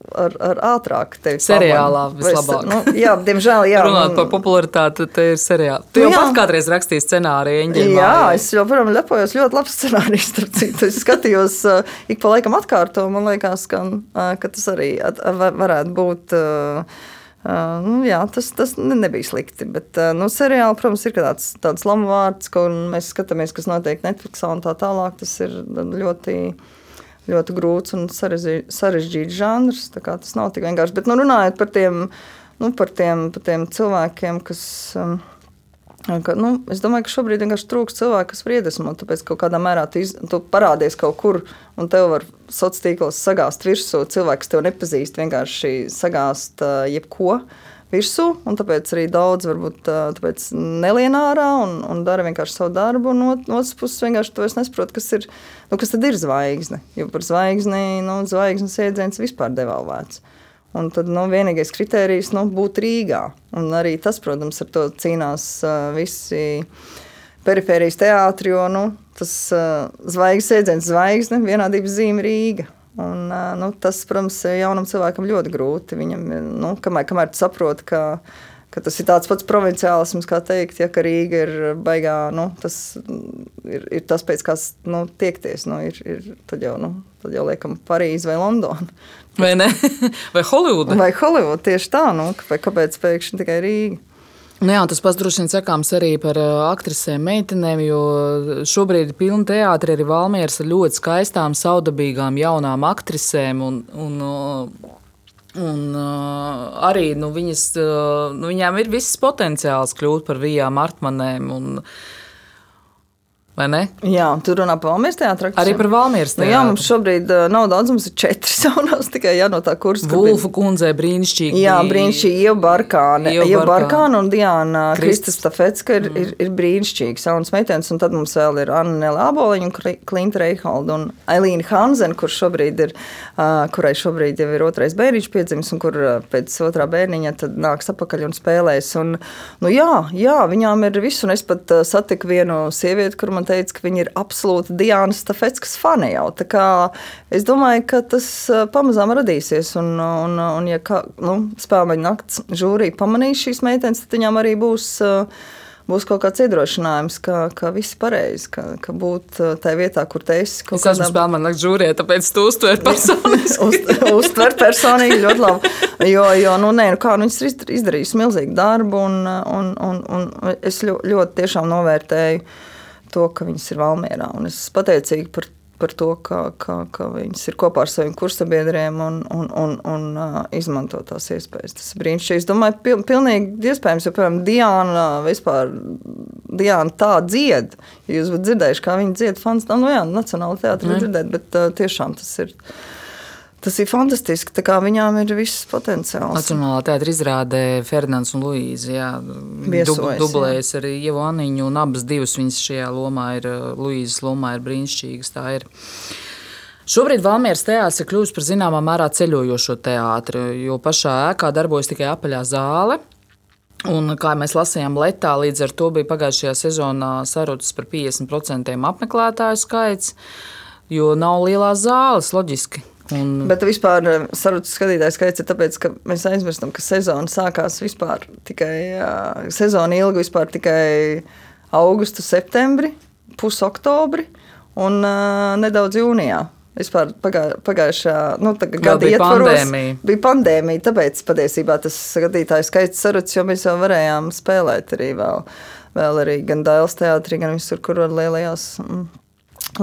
ar, ar ātrāk tevi seriālā vislabāk. Nu, jā, diemžēl, jā. Runāt par popularitāti, te ir seriāli. Tu nu, jau jā. pat kādreiz rakstīji scenāriju, Eņģeļa. Jā, es joprojām lepojos ļoti labs scenārijs, starp citu. Es skatījos uh, ik pa laikam atkārto, man liekas, ka, uh, ka tas arī at, varētu būt. Uh, Uh, nu, jā, tas, tas nebija slikti. Bet uh, nu, seriāli, protams, ir tāds, tāds lamu vārds, ko mēs skatāmies, kas notiek Netflix un tā tālāk. Tas ir ļoti, ļoti grūts un sarežģīts žanrs. Tas nav tik vienkārši. Bet nu, runājot par tiem, nu, par tiem, par tiem cilvēkiem, kas. Um, Ka, nu, es domāju, ka šobrīd vienkārši trūkst cilvēku, kas var iedvesmot. Tāpēc kādā mērā tu, iz, tu parādies kaut kur, un tev var sociālos tīklos sagāzt virsū. Cilvēks, kas tev nepazīst, vienkārši sagāzt uh, jebko virsū. Tāpēc arī daudz varbūt nelien ārā un, un dara vienkārši savu darbu. No otras puses, vienkārši tu nesaproti, kas, ir, nu, kas ir zvaigzne. Jo par zvaigzni, nu, zvaigznes iedziens vispār devalvēts. Un tad nu, vienīgais kriterijs nu, būtu Rīgā. Un arī tas, protams, ar to cīnās visi perifērijas teātri, jo nu, tas zvaigznes iedziens zvaigzne, vienādības zīme Rīga. Un, nu, tas, protams, jaunam cilvēkam ļoti grūti. Viņam, nu, kamēr, kamēr tu saproti, ka ka tas ir tāds pats provinciālisms, kā teikt, ja Rīga ir baigā. Nu, tas ir, ir tas, pēc kā nu, tiekties. Nu, ir, ir, tad, jau, nu, tad jau liekam Parīzi vai Londonu. Vai ne? Vai Holivuda? Vai Holivuda tieši tā, nu, kāpēc pēkšņi tikai Rīga? Nu jā, tas pats droši vien sakāms arī par aktrisēm, meitenēm, jo šobrīd ir pilna teātris arī Valmieras ar ļoti skaistām, saudabīgām, jaunām aktrisēm. Un, un, un arī nu, viņas, nu, viņām ir viss potenciāls kļūt par vijām, artmanēm. Un, Jā, tur runā par Valmīras teātru. Arī par Valmīras teātru. Nu, jā, mums šobrīd nav daudz, mums ir četri saunās tikai jā, no tā kursa. Vulfu bija... kundzē brīnišķīgi. Jā, brīnišķīgi Ieva Barkāne. Ieva Barkāne un Diana Kristus Tafetska ir, mm. ir, ir brīnišķīgi saunas meitenes. Un tad mums vēl ir Anna Nela Aboliņa un Klinta Reihalda un Ailīna Hanzen, kur šobrīd ir, uh, kurai šobrīd jau ir otrais bērniņš piedzimis un kur pēc otrā bērniņa tad nāks apakaļ un spēlēs. Un, nu jā, jā, viņām ir viss. Un es pat uh, satiku vienu sievieti, kur man teica, ka viņa ir absolūta Dienas Stafetskas fani jau. Es domāju, ka tas pamazām radīsies. Un, un, un ja kā, nu, spēļu nakts žūrija pamanīs šīs meitenes, tad viņām arī būs. Būs kaut kāds iedrošinājums, ka, ka viss ir pareizi, ka, ka būt tajā vietā, kur te esi. Es esmu kādā... spēlējis, man žūrijā, tāpēc tu uztver personīgi. Uz, uztver personīgi ļoti labi. Jo, jo nu, nē, nu, kā, nu, viņas ir izdarījusi milzīgu darbu, un, un, un, un es ļoti, ļoti tiešām novērtēju to, ka viņas ir Valmjerā. Es esmu pateicīga par, par to, ka, ka, ka viņas ir kopā ar saviem kursabiedriem un, un, un, un uh, izmanto tās iespējas. Tas ir brīnišķīgi. Es domāju, pil, pilnīgi iespējams, jo, piemēram, Diana vispār Diana tā dzied. Ja jūs būtu dzirdējuši, kā viņa dzied, fans, nu jā, Nacionāla teātra mm. dzirdēt, bet uh, tiešām tas ir. Tas ir fantastiski. Viņām ir viss potenciāls. Nacionālā teātris izrādē Fernandes un Luīze. Dub, dublējas arī Ieva Aniņu, un abas divas viņas šajā lomā ir Luīzes lomā ir brīnišķīgas. Tā ir. Šobrīd Valmieras teātris ir kļuvis par zināmā mērā ceļojošo teātri, jo pašā ēkā darbojas tikai apaļā zāle. Un, kā mēs lasījām, Latvijā līdz ar to bija pagājušajā sezonā sarucis par 50% apmeklētāju skaits, jo nav lielās zāles, loģiski. Un... Bet vispār eh, sarunu skatītāju skaits ir tāpēc, ka mēs aizmirstam, ka sezona sākās vispār tikai sezona ilga vispār tikai augustu, septembri, pusoktobri un uh, nedaudz jūnijā. Vispār pagā, pagājušā nu, gada bija ietvaros, pandēmija. Bija pandēmija, tāpēc patiesībā tas skatītāju skaits sarucis, jo mēs jau varējām spēlēt arī vēl, vēl arī gan Dailas teātrī, gan visur, kur var lielajās mm,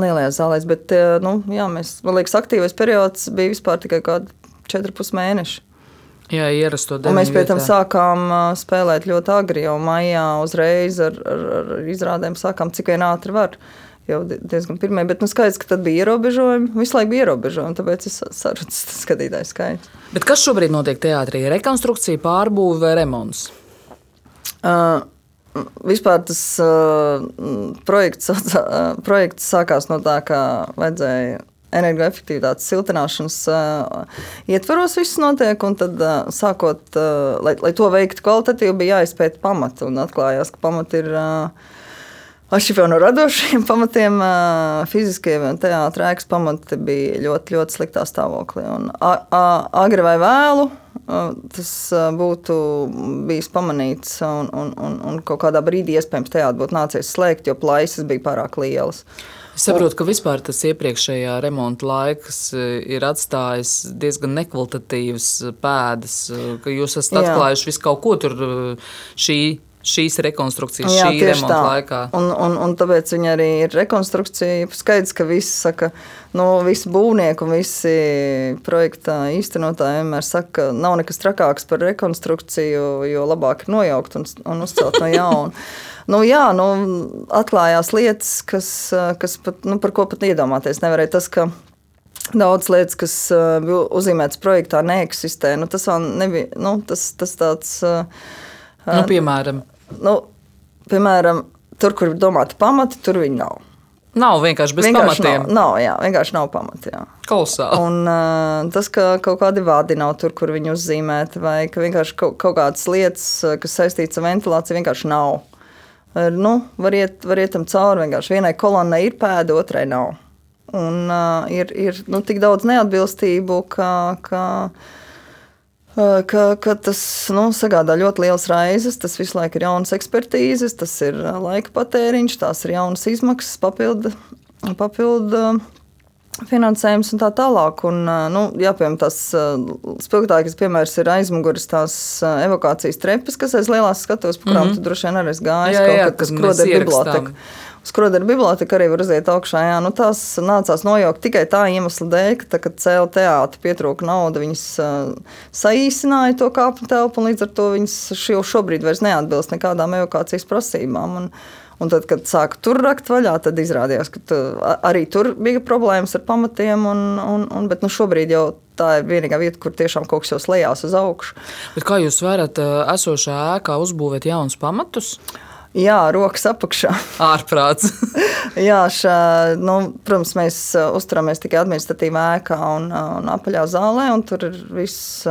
lielajās zālēs. Bet eh, nu, jā, mēs, man liekas, aktīvais periods bija vispār tikai kādi 4,5 mēneši. Jā, ierasto dēļ. Mēs pie tam sākām uh, spēlēt ļoti agri, jau maijā uzreiz ar, ar, ar izrādēm sākām, cik vien ātri var. Jau diezgan pirmie, bet nu, skaidrs, ka tad bija ierobežojumi. Visu laiku bija ierobežojumi, tāpēc es saprotu, tas skatītājs skaits. Bet kas šobrīd notiek teātrī? Rekonstrukcija, pārbūve vai remonts? Uh, Vispār tas uh, projekts, uh, projekts sākās no tā, ka vajadzēja energoefektivitātes siltināšanas uh, ietvaros viss notiek. Tad, uh, sākot, uh, lai, lai to veiktu kvalitatīvi, bija jāizpēta pamati. Un atklājās, ka pamati ir uh, Atšķirībā no radošiem pamatiem, fiziskie teātris pamati bija ļoti, ļoti sliktā stāvoklī. Un agri vai vēlu tas būtu bijis pamanīts, un, un, un, un kaut kādā brīdī iespējams teātris būtu nācies slēgt, jo plaisas bija pārāk lielas. Es saprotu, ka vispār tas iepriekšējā remonta laiks ir atstājis diezgan nekvalitatīvas pēdas, ka jūs esat atklājuši visu kaut ko tur šī šīs rekonstrukcijas, Jā, šī remonta tā. laikā. Un, un, un tāpēc viņi arī ir rekonstrukcija. Skaidrs, ka visi saka, nu, visi būvnieki un visi projekta īstenotāji vienmēr saka, ka nav nekas trakāks par rekonstrukciju, jo labāk ir nojaukt un, un uzcelt no jauna. nu, jā, nu, atklājās lietas, kas, kas pat, nu, par ko pat iedomāties nevarēja. Tas, ka Daudz lietas, kas bija uzzīmētas projektā, neeksistē. Nu, tas vēl nebija nu, tas, tas tāds. Nu, piemēram, Nu, piemēram, tur, kur ir domāti pamati, tur viņi nav. Nav vienkārši bez vienkārši pamatiem. Nav, nav, jā, vienkārši nav pamati. Kolosāli. Un uh, tas, ka kaut kādi vārdi nav tur, kur viņi uzzīmēti, vai ka vienkārši kaut, kaut kādas lietas, kas saistītas ar ventilāciju, vienkārši nav. Ir, nu, var, iet, var iet tam cauri. Vienkārši vienai kolonnai ir pēda, otrai nav. Un uh, ir, ir nu, tik daudz neatbilstību, ka. ka ka, ka tas nu, sagādā ļoti liels raizes, tas visu laiku ir jaunas ekspertīzes, tas ir laika patēriņš, tās ir jaunas izmaksas, papildu. papildu finansējums un tā tālāk. Un, nu, jā, piemēram, tas spilgtākais piemērs ir aizmugures tās evakuācijas trepas, kas aiz lielās skatuves, pa kurām mm -hmm. tu droši vien arī esi gājis. Jā, jā, kaut kas skrodē biblioteka. Skrodera biblioteka arī var uziet augšā. Jā, nu, tās nācās nojaukt tikai tā iemesla dēļ, ka, tā, kad cēlā teātris pietrūka nauda, viņas uh, saīsināja to kāpņu telpu, un līdz ar to viņas jau šobrīd vairs neatbilst nekādām evakuācijas prasībām. Un, Un tad, kad sāka tur rakt vaļā, tad izrādījās, ka tu, arī tur bija problēmas ar pamatiem. Un, un, un, bet nu, šobrīd jau tā ir vienīgā vieta, kur tiešām kaut kas jau slēdzās uz augšu. Bet kā jūs varat esošā ēkā uzbūvēt jaunus pamatus? Jā, rokas apakšā. Ārprāts. Jā, šā, nu, protams, mēs uzturamies tikai administratīvā ēkā un, un apaļā zālē, un tur ir viss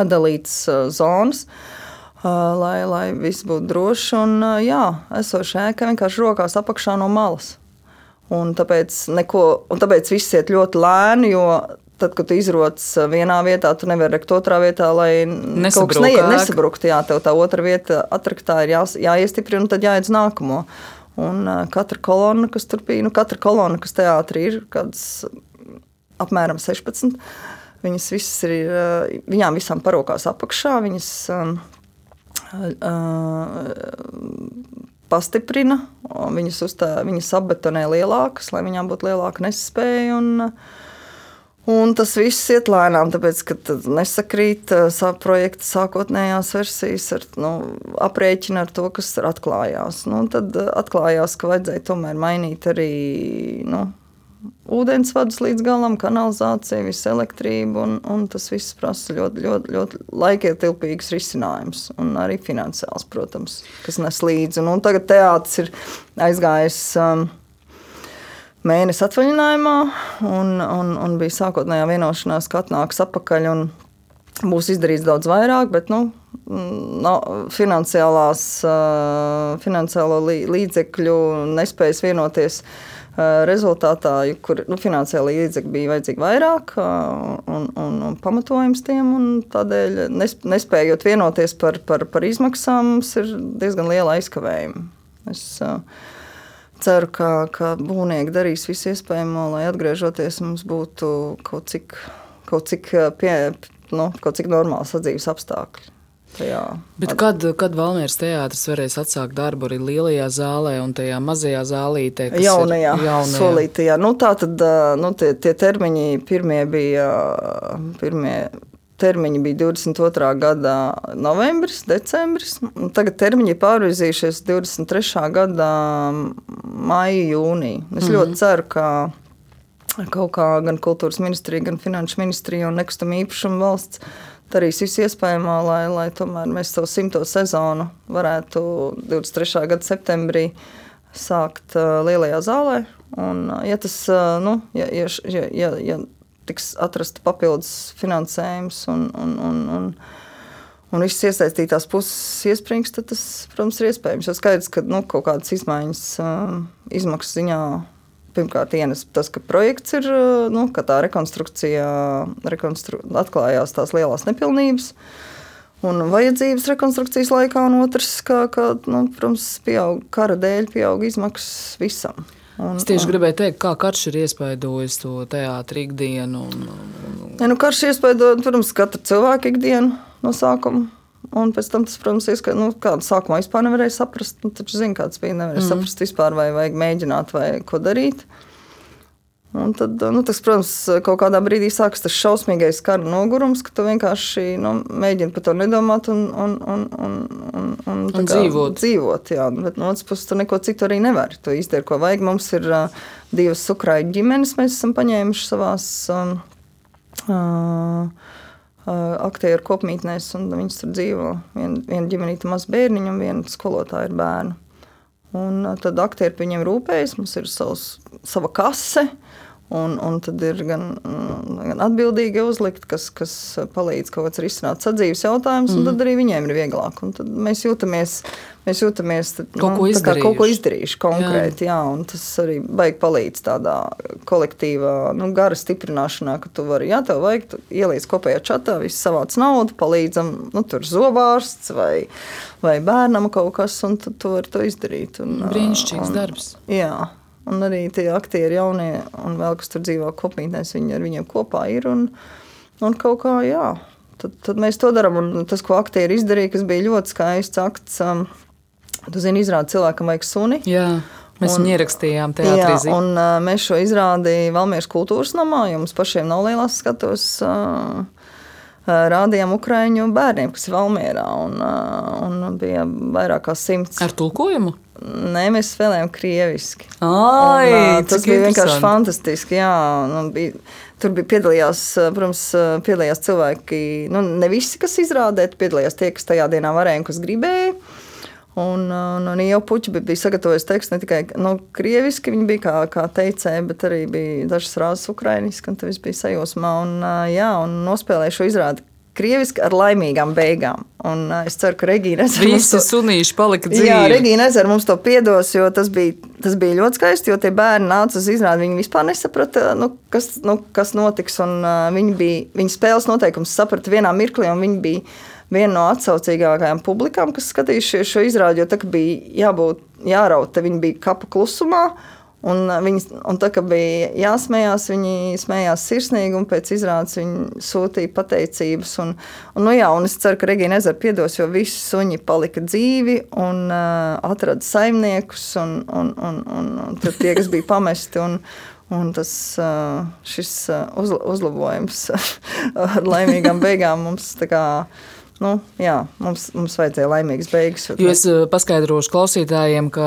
atdalīts zonas. Uh, lai, lai viss būtu droši. Un, jā, esošā ēka vienkārši rokās apakšā no malas. Un tāpēc, neko, un tāpēc viss iet ļoti lēni, jo tad, kad izrodas vienā vietā, tu nevari rekt otrā vietā, lai Nesabruk kaut kas neiet, nesabruktu. Jā, tev tā otra vieta atraktā ir jā, jāiestiprina, un tad jāiet uz nākamo. Un uh, katra kolona, kas tur bija, nu, katra kolona, kas teātrī ir, kādas apmēram 16, viņas visas ir, uh, viņām visām parokās apakšā, viņas um, pastiprina, viņas, uztā, viņas apbetonē lielākas, lai viņām būtu lielāka nespēja. Un, un tas viss iet lēnām, tāpēc, ka nesakrīt projekta sākotnējās versijas ar nu, aprēķinu ar to, kas atklājās. Nu, tad atklājās, ka vajadzēja tomēr mainīt arī. Nu, ūdensvadus līdz galam, kanalizācija, visa elektrība. Un, un tas viss prasa ļoti, ļoti, ļoti laikietilpīgs risinājums. Un arī finansiāls, protams, kas nes līdzi. Un, un tagad teātris ir aizgājis. Um, Mēnesis atvaļinājumā, un, un, un bija sākotnējā vienošanās, ka atnāks atpakaļ un būs izdarīts daudz vairāk, bet nu, no, finansiālās, finansiālo līdzekļu nespējas vienoties rezultātā, kur nu, finansiāli līdzekļi bija vajadzīgi vairāk un, un, un pamatojums tiem, un tādēļ nespējot vienoties par, par, par izmaksām, mums ir diezgan liela aizkavējuma. Es uh, ceru, ka, ka būvnieki darīs visu iespējamo, lai atgriežoties mums būtu kaut cik, kaut cik, pie, nu, kaut cik normāli sadzīves apstākļi. Tajā. Bet kad, kad Valmieras teātris varēs atsākt darbu arī lielajā zālē un tajā mazajā zālītē? Jaunajā, jaunajā. solītajā. Nu, tā tad nu, tie, tie termiņi pirmie bija. Pirmie, termiņi bija 22. gada novembris, decembris. Tagad termiņi ir pārvirzījušies 23. gada maija, jūnija. Es mm ļoti ceru, ka kaut kā gan kultūras ministrija, gan finanšu ministrija un nekustamā īpašuma valsts darīs visu iespējamo, lai, lai tomēr mēs savu simto sezonu varētu 23. gada septembrī sākt uh, lielajā zālē. Un, uh, ja tas, uh, nu, ja, ja, ja, ja, ja tiks atrasta papildus finansējums un, un, un, un, un visas iesaistītās puses iesprings, tad tas, protams, ir iespējams. Jo skaidrs, ka nu, kaut kādas izmaiņas uh, izmaksu ziņā Pirmkārt, ienes tas, ka projekts ir, nu, ka tā rekonstrukcija rekonstru, atklājās tās lielās nepilnības. Un vajadzības rekonstrukcijas laikā, un otrs, ka, ka nu, protams, pieaug, kara dēļ pieaug izmaksas visam. Un, es tieši gribēju teikt, kā karš ir iespaidojis to teātrī ikdienu. Un, un, un... Ja, nu, karš iespaidoja, protams, katru cilvēku ikdienu no sākuma. Un pēc tam tas, protams, ir, ka nu, kādu sākumā vispār nevarēja saprast. Nu, taču zinu, kāds bija. Nevarēja mm. saprast vispār, vai vajag mēģināt vai ko darīt. Un tad, nu, tas, protams, kaut kādā brīdī sākas tas šausmīgais kara nogurums, ka tu vienkārši nu, mēģini par to nedomāt un, un, un, un, un, un, un dzīvot. dzīvot jā. Bet no otras puses, tu neko citu arī nevari. Tu izdari, ko vajag. Mums ir uh, divas ukraiņu ģimenes, mēs esam paņēmuši savās. Um, uh, aktieru kopmītnēs, un viņas tur dzīvo. Vien, viena ģimenīte maz bērniņu un viena skolotāja ir bērnu. Un tad aktieri par viņiem rūpējas, mums ir savs, sava kase, Un, un tad ir gan, gan atbildīgi uzlikt, kas, kas palīdz kaut kāds risināt sadzīves jautājumus, mm. un tad mhm. arī viņiem ir vieglāk. Un tad mēs jūtamies, mēs jūtamies tad, kaut, nu, ko izdarījuši. kaut ko izdarījuši konkrēti. Jā. Jā, tas arī baigi palīdz tādā kolektīvā nu, gara stiprināšanā, ka tu vari, ja tev vajag, tu ieliec kopējā čatā, viss savāc naudu, palīdzam, nu, tur zobārsts vai, vai bērnam kaut kas, un tad tu vari to izdarīt. Un, Brīnišķīgs un, darbs. Jā. Un arī tie aktieri jaunie un vēl kas tur dzīvo kopmītnēs, viņi ar viņiem kopā ir. Un, un kaut kā, jā, tad, tad mēs to darām. Un tas, ko aktieri izdarīja, kas bija ļoti skaists akts, um, tu zini, izrāda cilvēkam vajag suni. Jā. Mēs un, viņu ierakstījām teātrī. Jā, un uh, mēs šo izrādījām Valmieras kultūras namā, jo mums pašiem nav lielās skatos. Uh, rādījām Ukrāņu bērniem, kas ir Valmjerā. Un, un bija vairāk kā simts. Ar tulkojumu? Nē, mēs spēlējām krieviski. Ai, un, tas bija vienkārši fantastiski. Jā, nu, bija, tur bija piedalījās, protams, piedalījās cilvēki, nu, ne visi, kas izrādē, piedalījās tie, kas tajā dienā varēja un kas gribēja. Un, un, un jau puķi bija sagatavojis tekstu ne tikai nu, krieviski, viņi bija kā, kā teicēji, bet arī bija dažas rāzes ukrainiski, un tas viss bija sajūsmā. Un, jā, un nospēlēju šo izrādi krieviski ar laimīgām beigām. Un es ceru, ka Regīna Ezera. Visi to, sunīši palika dzīvi. Jā, Regīna Ezera mums to piedos, jo tas bija, tas bija ļoti skaisti, jo tie bērni nāca uz izrādi, viņi vispār nesaprata, nu, kas, nu, kas notiks, un uh, viņi bija, viņi spēles noteikums saprata vienā mirklī, un viņi bija viena no atsaucīgākajām publikām, kas skatījušies šo izrādi, jo tā bija jābūt, jārauta, viņi bija kapa klusumā. Un, viņi, un tā kā bija jāsmējās, viņi smējās sirsnīgi, un pēc izrādes viņi sūtīja pateicības. Un, un, nu jā, un es ceru, ka Regīna Ezera piedos, jo visi suņi palika dzīvi un uh, atrada saimniekus, un, un, un, un, un tie, kas bija pamesti. Un, Un tas šis uzlabojums laimīgām beigām mums tā kā nu, jā, mums, mums vajadzēja laimīgas beigas. Jo es eh, paskaidrošu klausītājiem, ka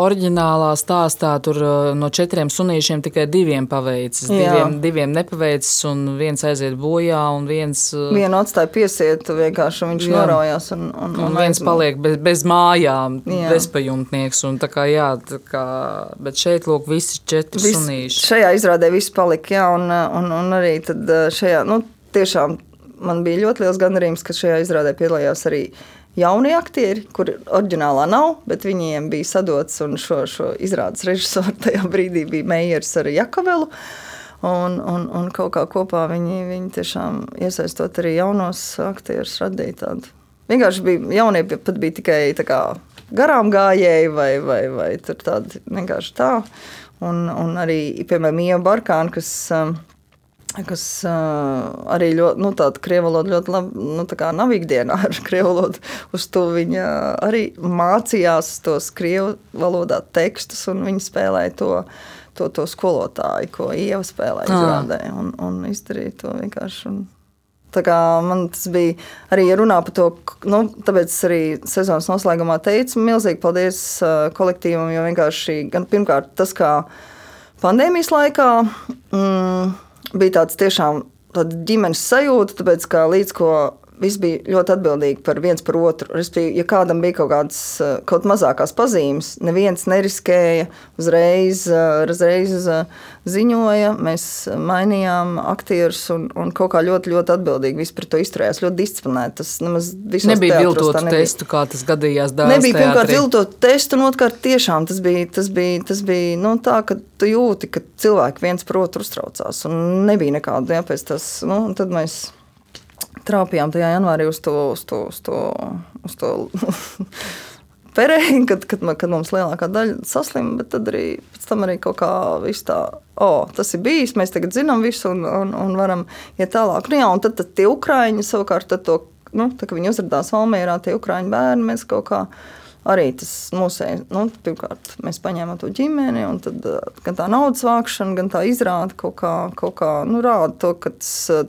oriģinālā stāstā tur eh, no četriem sunīšiem tikai diviem paveicis. Diviem, diviem nepaveicis, un viens aiziet bojā, un viens. Eh, Vienu atstāja piesietu, vienkārši viņš jā. norojās. Un, un, un, un viens paliek bez, bez mājām, jā. bezpajumtnieks. Un, kā, jā, kā, bet šeit, lūk, visi četri Vis, sunīši. Šajā izrādē viss palika, jā, un, un, un arī tad šajā, nu, tiešām man bija ļoti liels gandarījums, ka šajā izrādē piedalījās arī jaunie aktieri, kuri oriģinālā nav, bet viņiem bija sadots un šo, šo izrādes režisoru tajā brīdī bija Meijers ar Jakavelu. Un, un, un kaut kā kopā viņi, viņi tiešām iesaistot arī jaunos aktierus, radīja tādu. Vienkārši bija jaunie, pat bija tikai garām gājēji vai, vai, vai tādi vienkārši tā. Un, un arī, piemēram, Ieva Barkāna, kas um, kas uh, arī ļoti, nu, tāda krievu valoda ļoti labi, nu, tā kā nav ikdienā ar krievu valodu. Uz to viņa arī mācījās tos krievu valodā tekstus, un viņa spēlēja to, to, to skolotāju, ko Ieva spēlēja izrādē, un, un izdarīja to vienkārši. Un, Tā kā man tas bija arī runā par to, nu, tāpēc arī sezonas noslēgumā teicu, milzīgi paldies kolektīvam, jo vienkārši gan pirmkārt tas, kā pandēmijas laikā. Mm, bija tāds tiešām tāda ģimenes sajūta, tāpēc ka līdz ko viss bija ļoti atbildīgi par viens par otru. Respektīvi, ja kādam bija kaut kādas eh, kaut mazākās pazīmes, neviens neriskēja, uzreiz, eh, uzreiz eh, ziņoja, mēs mainījām aktierus un, un kaut kā ļoti, ļoti atbildīgi viss par to izturējās, ļoti disciplinēti. Tas nemaz nebija viltotu testu, kā tas gadījās dārstā. Nebija teātrī. pirmkārt viltotu testu, un otrkārt tiešām tas bija, tas bija, tas bija nu, tā, ka tu jūti, ka cilvēki viens par otru uztraucās un nebija nekāda, jā, pēc tas, nu, tad mēs trāpījām tajā janvārī uz to, uz to, uz to, uz to perēju, kad, kad, kad mums lielākā daļa saslima, bet tad arī pēc tam arī kaut kā viss tā, oh, tas ir bijis, mēs tagad zinām visu un, un, un varam iet tālāk. Nu, jā, un tad, tad tie ukrāņi savukārt, to, nu, tā, kad viņi uzradās Valmierā, tie ukrāņu bērni, mēs kaut kā arī tas mūsēji, nu, pirmkārt, mēs paņēmām to ģimeni, un tad gan tā naudas vākšana, gan tā izrāda kaut kā, kaut kā nu, rāda to, ka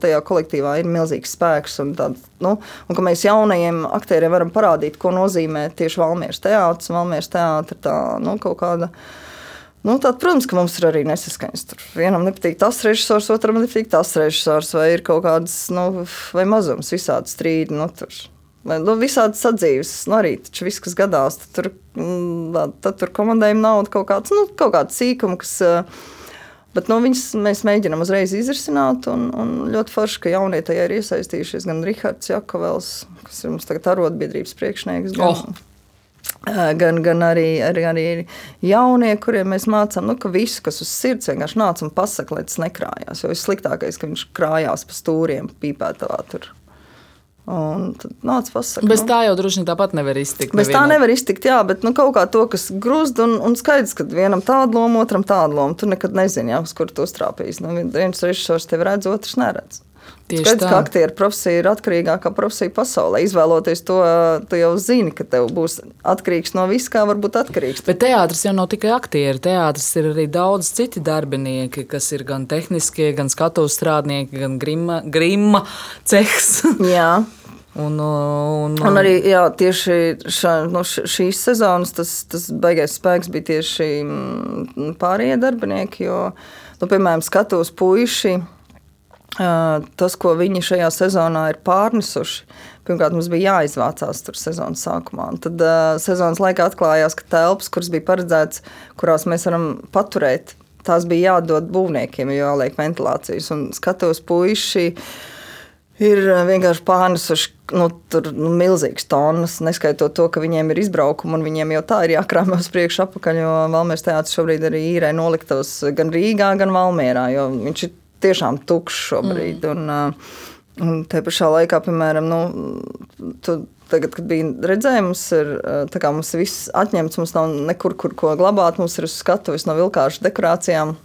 tajā kolektīvā ir milzīgs spēks, un, tād, nu, un ka mēs jaunajiem aktieriem varam parādīt, ko nozīmē tieši Valmieras teātris, Valmieras teātris, tā, nu, kaut kāda. Nu, tad, protams, ka mums ir arī nesaskaņas. Tur vienam nepatīk tas režisors, otram nepatīk tas režisors, vai ir kaut kādas, nu, mazums, visādi strīdi. Nu, tur. Vai, nu, visādi sadzīves, nu, arī taču viss, kas gadās, tad tur, mm, tad tur komandējuma nauda kaut kāds, nu, kaut kāds sīkums, kas. Eh, bet nu, viņas mēs mēģinām uzreiz izrisināt, un, un ļoti forši, ka jaunie tajā ir iesaistījušies gan Rihards Jakovels, kas ir mums tagad arotbiedrības priekšnieks. Gan, oh. Gan, gan arī, arī, arī jaunie, kuriem mēs mācām, nu, ka visu, kas uz sirds vienkārši nāca un pasakā, lai tas nekrājās. Jo vissliktākais, ka viņš krājās pa stūriem, pīpētavā tur Un tad nāca pasakot. Bez tā jau droši vien tāpat nevar iztikt. Bez tā nevar iztikt, jā, bet nu, kaut kā to, kas grūst, un, un skaidrs, ka vienam tādu lomu, otram tādu lomu. Tu nekad nezini, jā, uz kur tu uztrāpīs. Nu, viens režisors tevi redz, otrs neredz. Tieši Skaidrs, tā. ka aktieru profesija ir atkarīgākā profesija pasaulē. Izvēloties to, tu jau zini, ka tev būs atkarīgs no viss, kā var būt atkarīgs. Bet teātris jau nav tikai aktieri. Teātris ir arī daudz citi darbinieki, kas ir gan tehniskie, gan skatuves strādnieki, gan grima, grima cehs. Jā. Un, un, un arī jā, tieši šā, no šīs sezonas tas, tas baigais spēks bija tieši mm, pārējie darbinieki. Jo, nu, piemēram, skatuves puiši tas, ko viņi šajā sezonā ir pārnesuši. Pirmkārt, mums bija jāizvācās tur sezonas sākumā. Un tad uh, sezonas laikā atklājās, ka telpas, kuras bija paredzētas, kurās mēs varam paturēt, tās bija jādod būvniekiem, jo jāliek ventilācijas. Un skatos, puiši ir vienkārši pārnesuši nu, tur, nu, milzīgas tonnas, neskaitot to, ka viņiem ir izbraukumi un viņiem jau tā ir jākrāmē uz priekšu apakaļ, jo Valmērs teātris šobrīd arī īrē noliktavas gan Rīgā, gan Valmērā, viņš ir tiešām tukšs šobrīd. Mm. Un, un te pašā laikā, piemēram, nu, tu, tagad, kad bija redzējums, ir, mums viss atņemts, mums nav nekur, kur ko glabāt, mums ir uz skatuves no vilkāšu dekorācijām.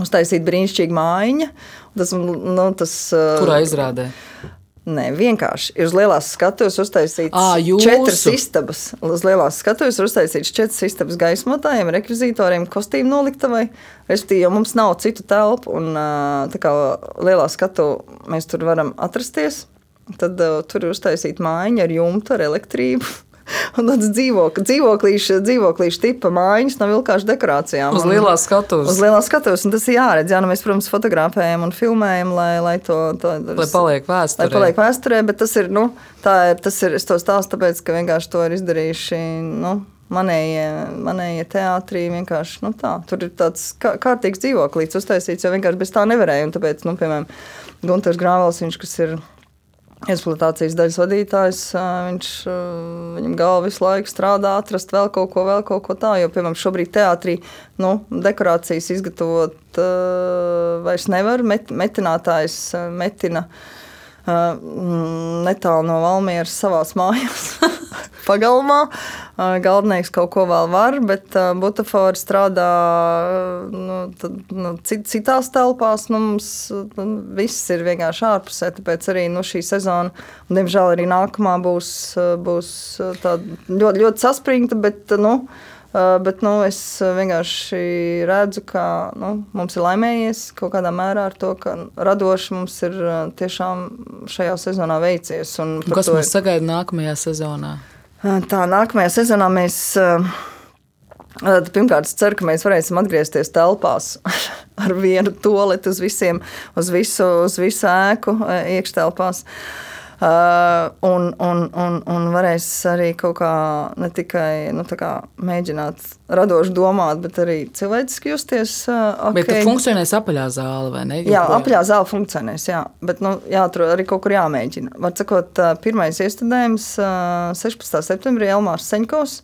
Uztaisīt brīnišķīgu mājiņu. Tas, nu, tas, Kurā izrādē? Nē, vienkārši ir uz lielās skatuves uztaisīts à, četras istabas. Uz lielās skatuves ir uztaisīts četras istabas gaismotājiem, rekvizītoriem, kostīmu noliktavai. Respektīvi, jo mums nav citu telpu, un tā kā lielā skatu mēs tur varam atrasties, tad uh, tur ir uztaisīta mājiņa ar jumtu, ar elektrību. Un tāds dzīvoklis, dzīvoklīša, dzīvoklīša tipa mājiņas no vilkāšu dekorācijām. Uz lielās skatuves. Uz lielās skatuves. Un tas ir jāredz. Jā, nu mēs, protams, fotografējam un filmējam, lai, lai to. to lai paliek vēsturē. Lai paliek vēsturē, bet tas ir, nu, tā ir, tas ir, es to stāstu tāpēc, ka vienkārši to ir izdarījuši, nu, manējie, manējie teātrī vienkārši nu, tā. Tur ir tāds kā, kārtīgs dzīvoklis uztaisīts, jo vienkārši bez tā nevarēja. Un tāpēc, nu, piemēram, Gunārs Grāvels, viņš, kas ir eksploatācijas daļas vadītājs, viņš, viņam galva visu laiku strādā, atrast vēl kaut ko, vēl kaut ko tādu. Jo, piemēram, šobrīd teātrī nu, dekorācijas izgatavot vairs nevar. Met, metinātājs metina netālu no Valmieras savās mājās. pagalmā. Galvenais kaut ko vēl var, bet Butafora strādā nu, tad, nu, cit, citās telpās. Nu, mums nu, viss ir vienkārši ārpusē, tāpēc arī nu, šī sezona, un, diemžēl, arī nākamā būs, būs ļoti, ļoti saspringta. Bet, nu, bet nu, es vienkārši redzu, ka nu, mums ir laimējies kaut kādā mērā ar to, ka radoši mums ir tiešām šajā sezonā veicies. Kas mums sagaida nākamajā sezonā? Tā nākamajā sezonā mēs. Pirmkārt, es ceru, ka mēs varēsim atgriezties telpās ar vienu toleti uz, visiem, uz, visu, uz visu ēku, iekštelpās. Uh, un, un, un, un varēs arī kaut kā ne tikai nu, kā mēģināt radoši domāt, bet arī cilvēciski justies. Uh, okay. Bet tā funkcionēs apaļā zāle vai ne? Jā, apaļā zāle funkcionēs, jā. Bet nu, jāatrod arī kaut kur jāmēģina. Var sakot, uh, pirmais iestudējums uh, 16. septembrī Elmārs Seņkovs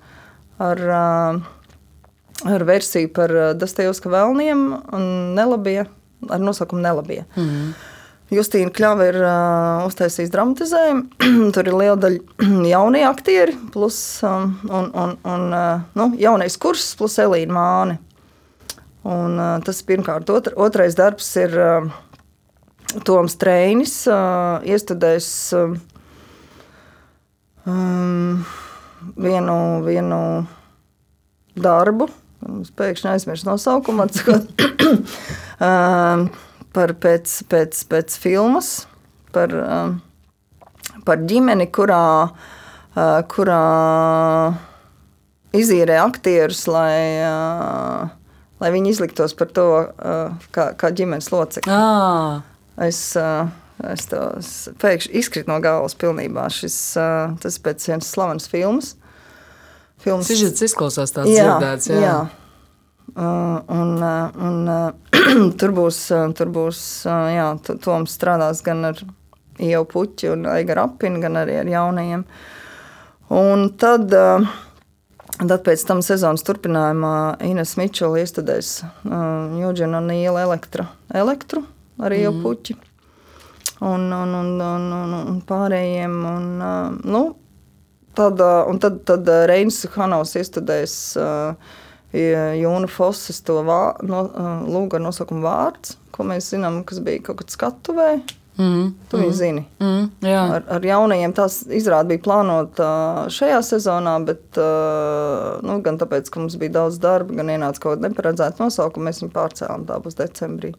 ar, uh, ar versiju par Dostojevska vēlniem un nelabie, ar nosaukumu nelabie. Mm -hmm. Justīna Kļava ir uh, uztaisījusi dramatizējumu. Tur ir liela daļa jaunie aktieri, plus um, un, un, un, uh, nu, jaunais kurs, plus Elīna Māne. Un, uh, tas ir pirmkārt. Otr, otrais darbs ir uh, Toms Trēnis, uh, iestudējis uh, um, vienu, vienu darbu. Pēkšņi aizmirsu nosaukumu. uh, par pēc, pēc, pēc filmas, par, um, par ģimeni, kurā, uh, kurā izīrē aktierus, lai, uh, lai viņi izliktos par to uh, kā, kā ģimenes locekli. Ah. Es, es to pēkšņi izkritu no galvas pilnībā. Šis, tas ir pēc vienas slavenas filmas. Filmas Sižets izklausās tāds dzirdēts. Jā. jā. Uh, un, uh, un, uh, tur būs, tur būs jā, Toms strādās gan ar Ievu puķi un Aigaru apini, gan arī ar jaunajiem. Un tad, tad pēc tam sezonas turpinājumā Ines Mičela iestudēs Jūģina un Iela elektra, elektru ar Ievu mm. puķi. un, un, un, un, un, un pārējiem. Un, nu, tad, un tad, tad Reinis Hanovs iestudēs Jūna Fosses to vā, no, lūgu ar nosaukumu vārds, ko mēs zinām, kas bija kaut kad skatuvē. Mm, tu mm, zini. Mm, jā. ar, ar jaunajiem tās izrāde bija plānota šajā sezonā, bet nu, gan tāpēc, ka mums bija daudz darba, gan ienāca kaut kāda neparedzēta nosaukuma, mēs viņu pārcēlām. Tā būs decembrī.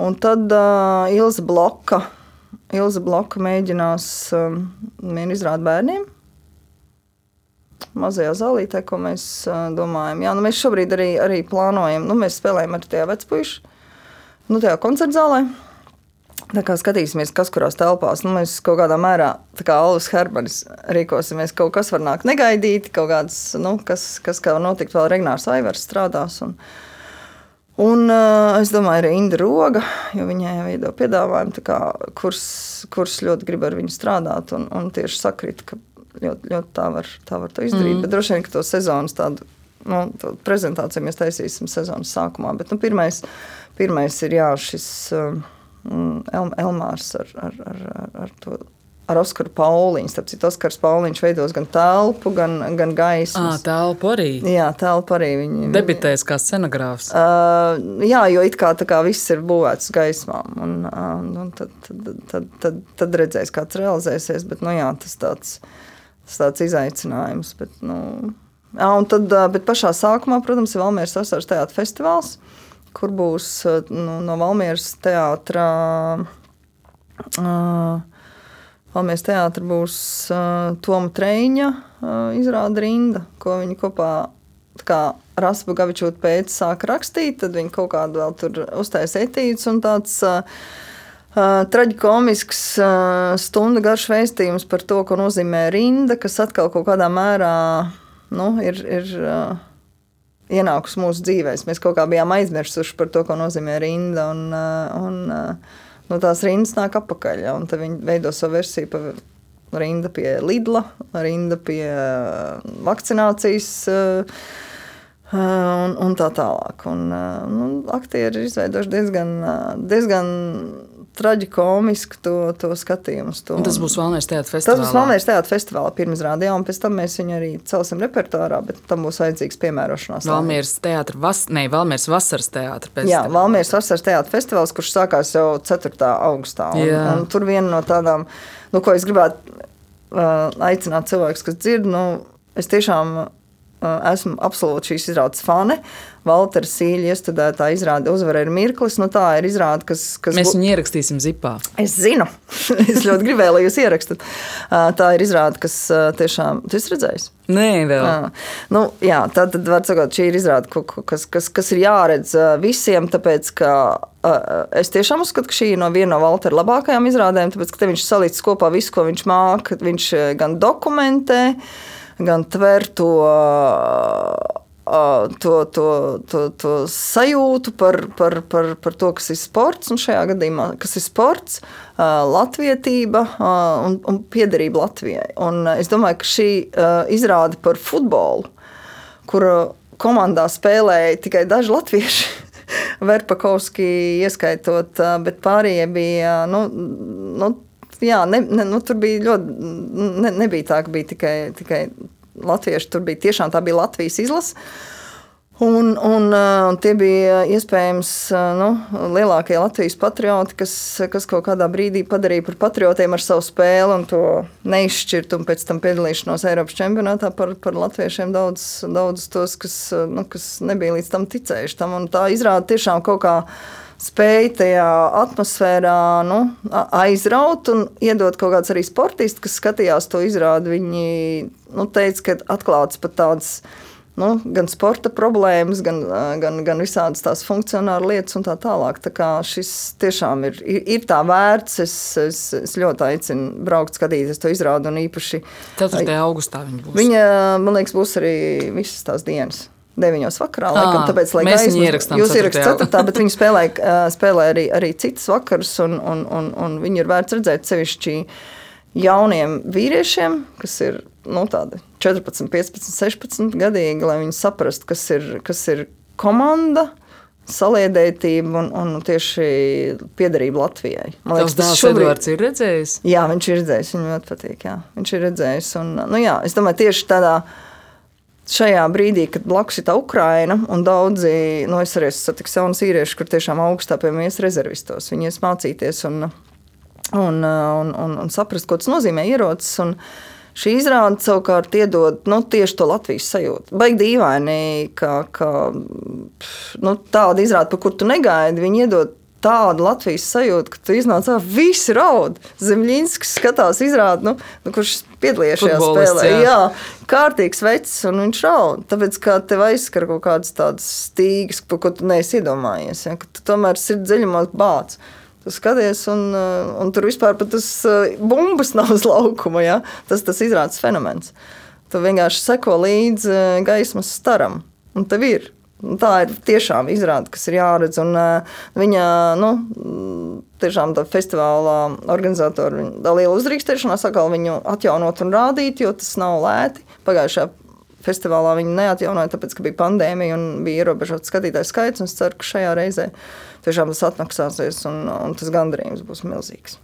Un tad uh, Ilza Bloka, Ilza Bloka mēģinās um, vienu izrādi bērniem. Mazajā zālītē, ko mēs domājam. Jā, nu mēs šobrīd arī, arī plānojam, nu mēs spēlējam ar tajā vecpuišu, nu tajā koncertzālē. Tā kā skatīsimies, kas kurās telpās, nu, mēs kaut kādā mērā, tā kā Alvis Hermanis, rīkosimies. Kaut kas var nākt negaidīti, kaut kāds, nu, kas, kas kā var notikt, vēl Regnārs Aivars strādās. Un, un uh, es domāju, arī Inda Roga, jo viņai jau veido piedāvājumu, kā, kurs, kurs ļoti grib ar viņu strādāt. Un, un tieši sakrīt, ka ļoti, ļoti tā, var, tā var to izdarīt. Mm. Bet droši vien, ka to sezonas tādu nu, prezentāciju mēs taisīsim sezonas sākumā. Bet nu, pirmais, pirmais ir jā, šis. Uh, El, Elmārs ar, ar, ar, ar, to. Ar Oskaru Pauliņu. Starp citu, Oskars Pauliņš veidos gan telpu, gan, gan gaismu. Ah, telpu arī. Jā, telpu arī. Viņi, Debitēs kā scenogrāfs. Uh, jā, jo it kā, kā viss ir būvēts gaismām. Un, uh, un tad, tad, tad, tad, tad redzēs, kāds realizēsies. Bet, nu, jā, tas tāds, tas tāds izaicinājums. Bet, nu, jā, tad, bet pašā sākumā, protams, ir Valmieras Vasaras teātris festivāls. Kur būs nu, no Valmieras teātra. Uh, Valmieras teātra būs uh, Toma Trēņa uh, izrāda rinda, ko viņi kopā kā Raspa Gavičūta pēc sāka rakstīt, tad viņi kaut kādu vēl tur uztaisa etīdes un tāds uh, uh, traģikomisks uh, stunda garš vēstījums par to, ko nozīmē rinda, kas atkal kaut kādā mērā nu, ir, ir uh, ienākusi mūsu dzīvēm. Mēs kaut kā bijām aizmirsuši par to, ko nozīmē rinda. Un, uh, un, uh, no tās rindas nāk apakaļ. Ja, tad viņi veido savu versiju par rinda pie Lidla, rinda pie uh, vakcinācijas. Un, un tā tālāk. Un, nu, aktieri ir izveidojuši diezgan, diezgan traģikomisku to, to skatījumu. To. Un tas būs Valmīras teātris festivālā. Tas būs Valmīras teātris festivālā pirmizrādē, un pēc tam mēs viņu arī celsim repertuārā, bet tam būs vajadzīgs piemērošanās. Valmīras teātris, vas, ne, Valmīras vasaras teātris. Jā, Valmīras vasaras teātris festivāls, kurš sākās jau 4. augustā. Un, Jā. un tur viena no tādām, nu, ko es gribētu uh, aicināt cilvēkus, kas dzird, nu, es tiešām esmu absolūti šīs izrādes fani. Valtera Sīļa iestudētā izrāde uzvara ir mirklis. Nu, tā ir izrāde, kas. kas Mēs viņu ierakstīsim zipā. Es zinu. es ļoti gribēju, lai jūs ierakstat. Tā ir izrāde, kas tiešām. Tu esi redzējis? Nē, vēl. Nu, jā, tā tad var sakot, šī ir izrāde, kas, kas, kas ir jāredz visiem, tāpēc, ka es tiešām uzskatu, ka šī ir no viena no Valtera labākajām izrādēm, tāpēc, ka te viņš salīdz kopā visu, ko viņš māca. Viņš gan dokumentē, gan tver to. To, to, to, to sajūtu par, par, par, par to, kas ir sports, un šajā gadījumā, kas ir sports, latvietība un, un piederība Latvijai. Un es domāju, ka šī izrāde par futbolu, kur komandā spēlēja tikai daži latvieši, Verpakovski ieskaitot, bet pārējie bija nu, nu, jā, ne, ne, nu, tur bija ļoti. Ne, nebija tā, ka bija tikai, tikai latvieši. Tur bija tiešām tā bija Latvijas izlase. Un, un, un tie bija iespējams nu, lielākie Latvijas patrioti, kas, kas kaut kādā brīdī padarīja par patriotiem ar savu spēli un to neizšķirt. Un pēc tam piedalīšanos Eiropas čempionātā par, par latviešiem daudz, daudz tos, kas, nu, kas nebija līdz tam ticējuši. Tam, tā izrāda tiešām kaut kā spēja tajā atmosfērā nu, aizraut un iedot kaut kādus arī sportistus, kas skatījās to izrādi. Viņi nu, teica, ka atklāts pat tādas. Nu, gan sporta problēmas, gan, gan, gan visādas tās funkcionālas lietas, un tā tālāk. Tā kā šis tiešām ir, ir, ir tā vērts. Es, es, es ļoti aicinu braukt, skatīties to izrādi. Īpaši 4. augustā viņa būs. Viņa, man liekas, būs arī visas tās dienas. 9. vakarā. Laikam, tāpēc, lai mēs viņu ierakstām, jūs ierakstāt 4. bet viņi spēlē, spēlē arī, arī citas vakarus, un, un, un, un viņi ir vērts redzēt sevišķi jauniem vīriešiem, kas ir nu, 14, 15, 16 gadīgi, lai viņi saprastu, kas ir, kas ir komanda. saliedētība un, un tieši piederība Latvijai. Man liekas, tas šobrīd... Edvards ir redzējis. Jā, viņš ir redzējis, viņam ļoti patīk. Jā. Viņš ir redzējis. Un, nu, jā, es domāju, tieši tādā šajā brīdī, kad blakus ir tā Ukraina, un daudzi, nu, es arī satiku jaunus īriešus, kur tiešām augstā pie mums rezervistos. Viņi ies mācīties un, un, un, un, un saprast, ko tas nozīmē ierocis. Un, Šī izrāde savukārt iedod nu, tieši to Latvijas sajūtu. Baigi dīvaini, ka, ka nu, tāda izrāde, par kuru tu negaidi, viņi iedod tādu Latvijas sajūtu, ka tu iznāc ārā, visi raud. Zemļinskis skatās, izrāda, nu, nu, kurš piedalījās šajā spēlē. Jā. jā, kārtīgs vecs, un viņš raud. Tāpēc, kā tev aizskar kaut kādas tādas stīgas, par ko tu neesi iedomājies, ja, ka tu tomēr sirds dziļumos bāc. Tu skaties, un, un tur vispār tas uh, bumbas nav uz laukuma. Ja? Tas tas izrādes fenomens. Tu vienkārši seko līdzi uh, gaismas staram, un tev ir tā ir tiešām izrāde, kas ir jāredz. Un, uh, viņa nu, tiešām tā festivālā organizatori liela uzrīkstēšanās atkal viņu atjaunot un rādīt, jo tas nav lēti. Pagājušajā festivālā viņi neatjaunoja, tāpēc, ka bija pandēmija un bija ierobežots skatītāju skaits. Es ceru, ka šajā reizē tiešām tas atmaksāsies un, un tas gandarījums būs milzīgs.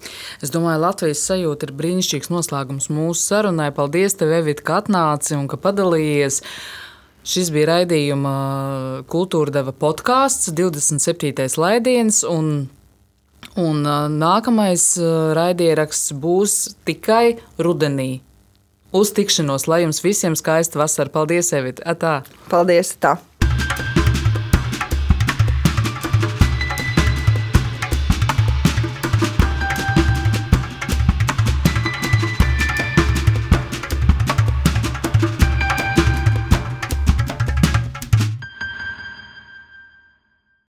Es domāju, Latvijas sajūta ir brīnišķīgs noslēgums mūsu sarunai. Paldies, tev, Evita, ka atnāci un ka padalījies. Šis bija raidījuma kultūra deva podkāsts, 27. laidiens. Un, un nākamais raidieraksts būs tikai rudenī. Uz tikšanos, lai jums visiem skaista vasara. Paldies, Evita! Atā. Paldies! Tā.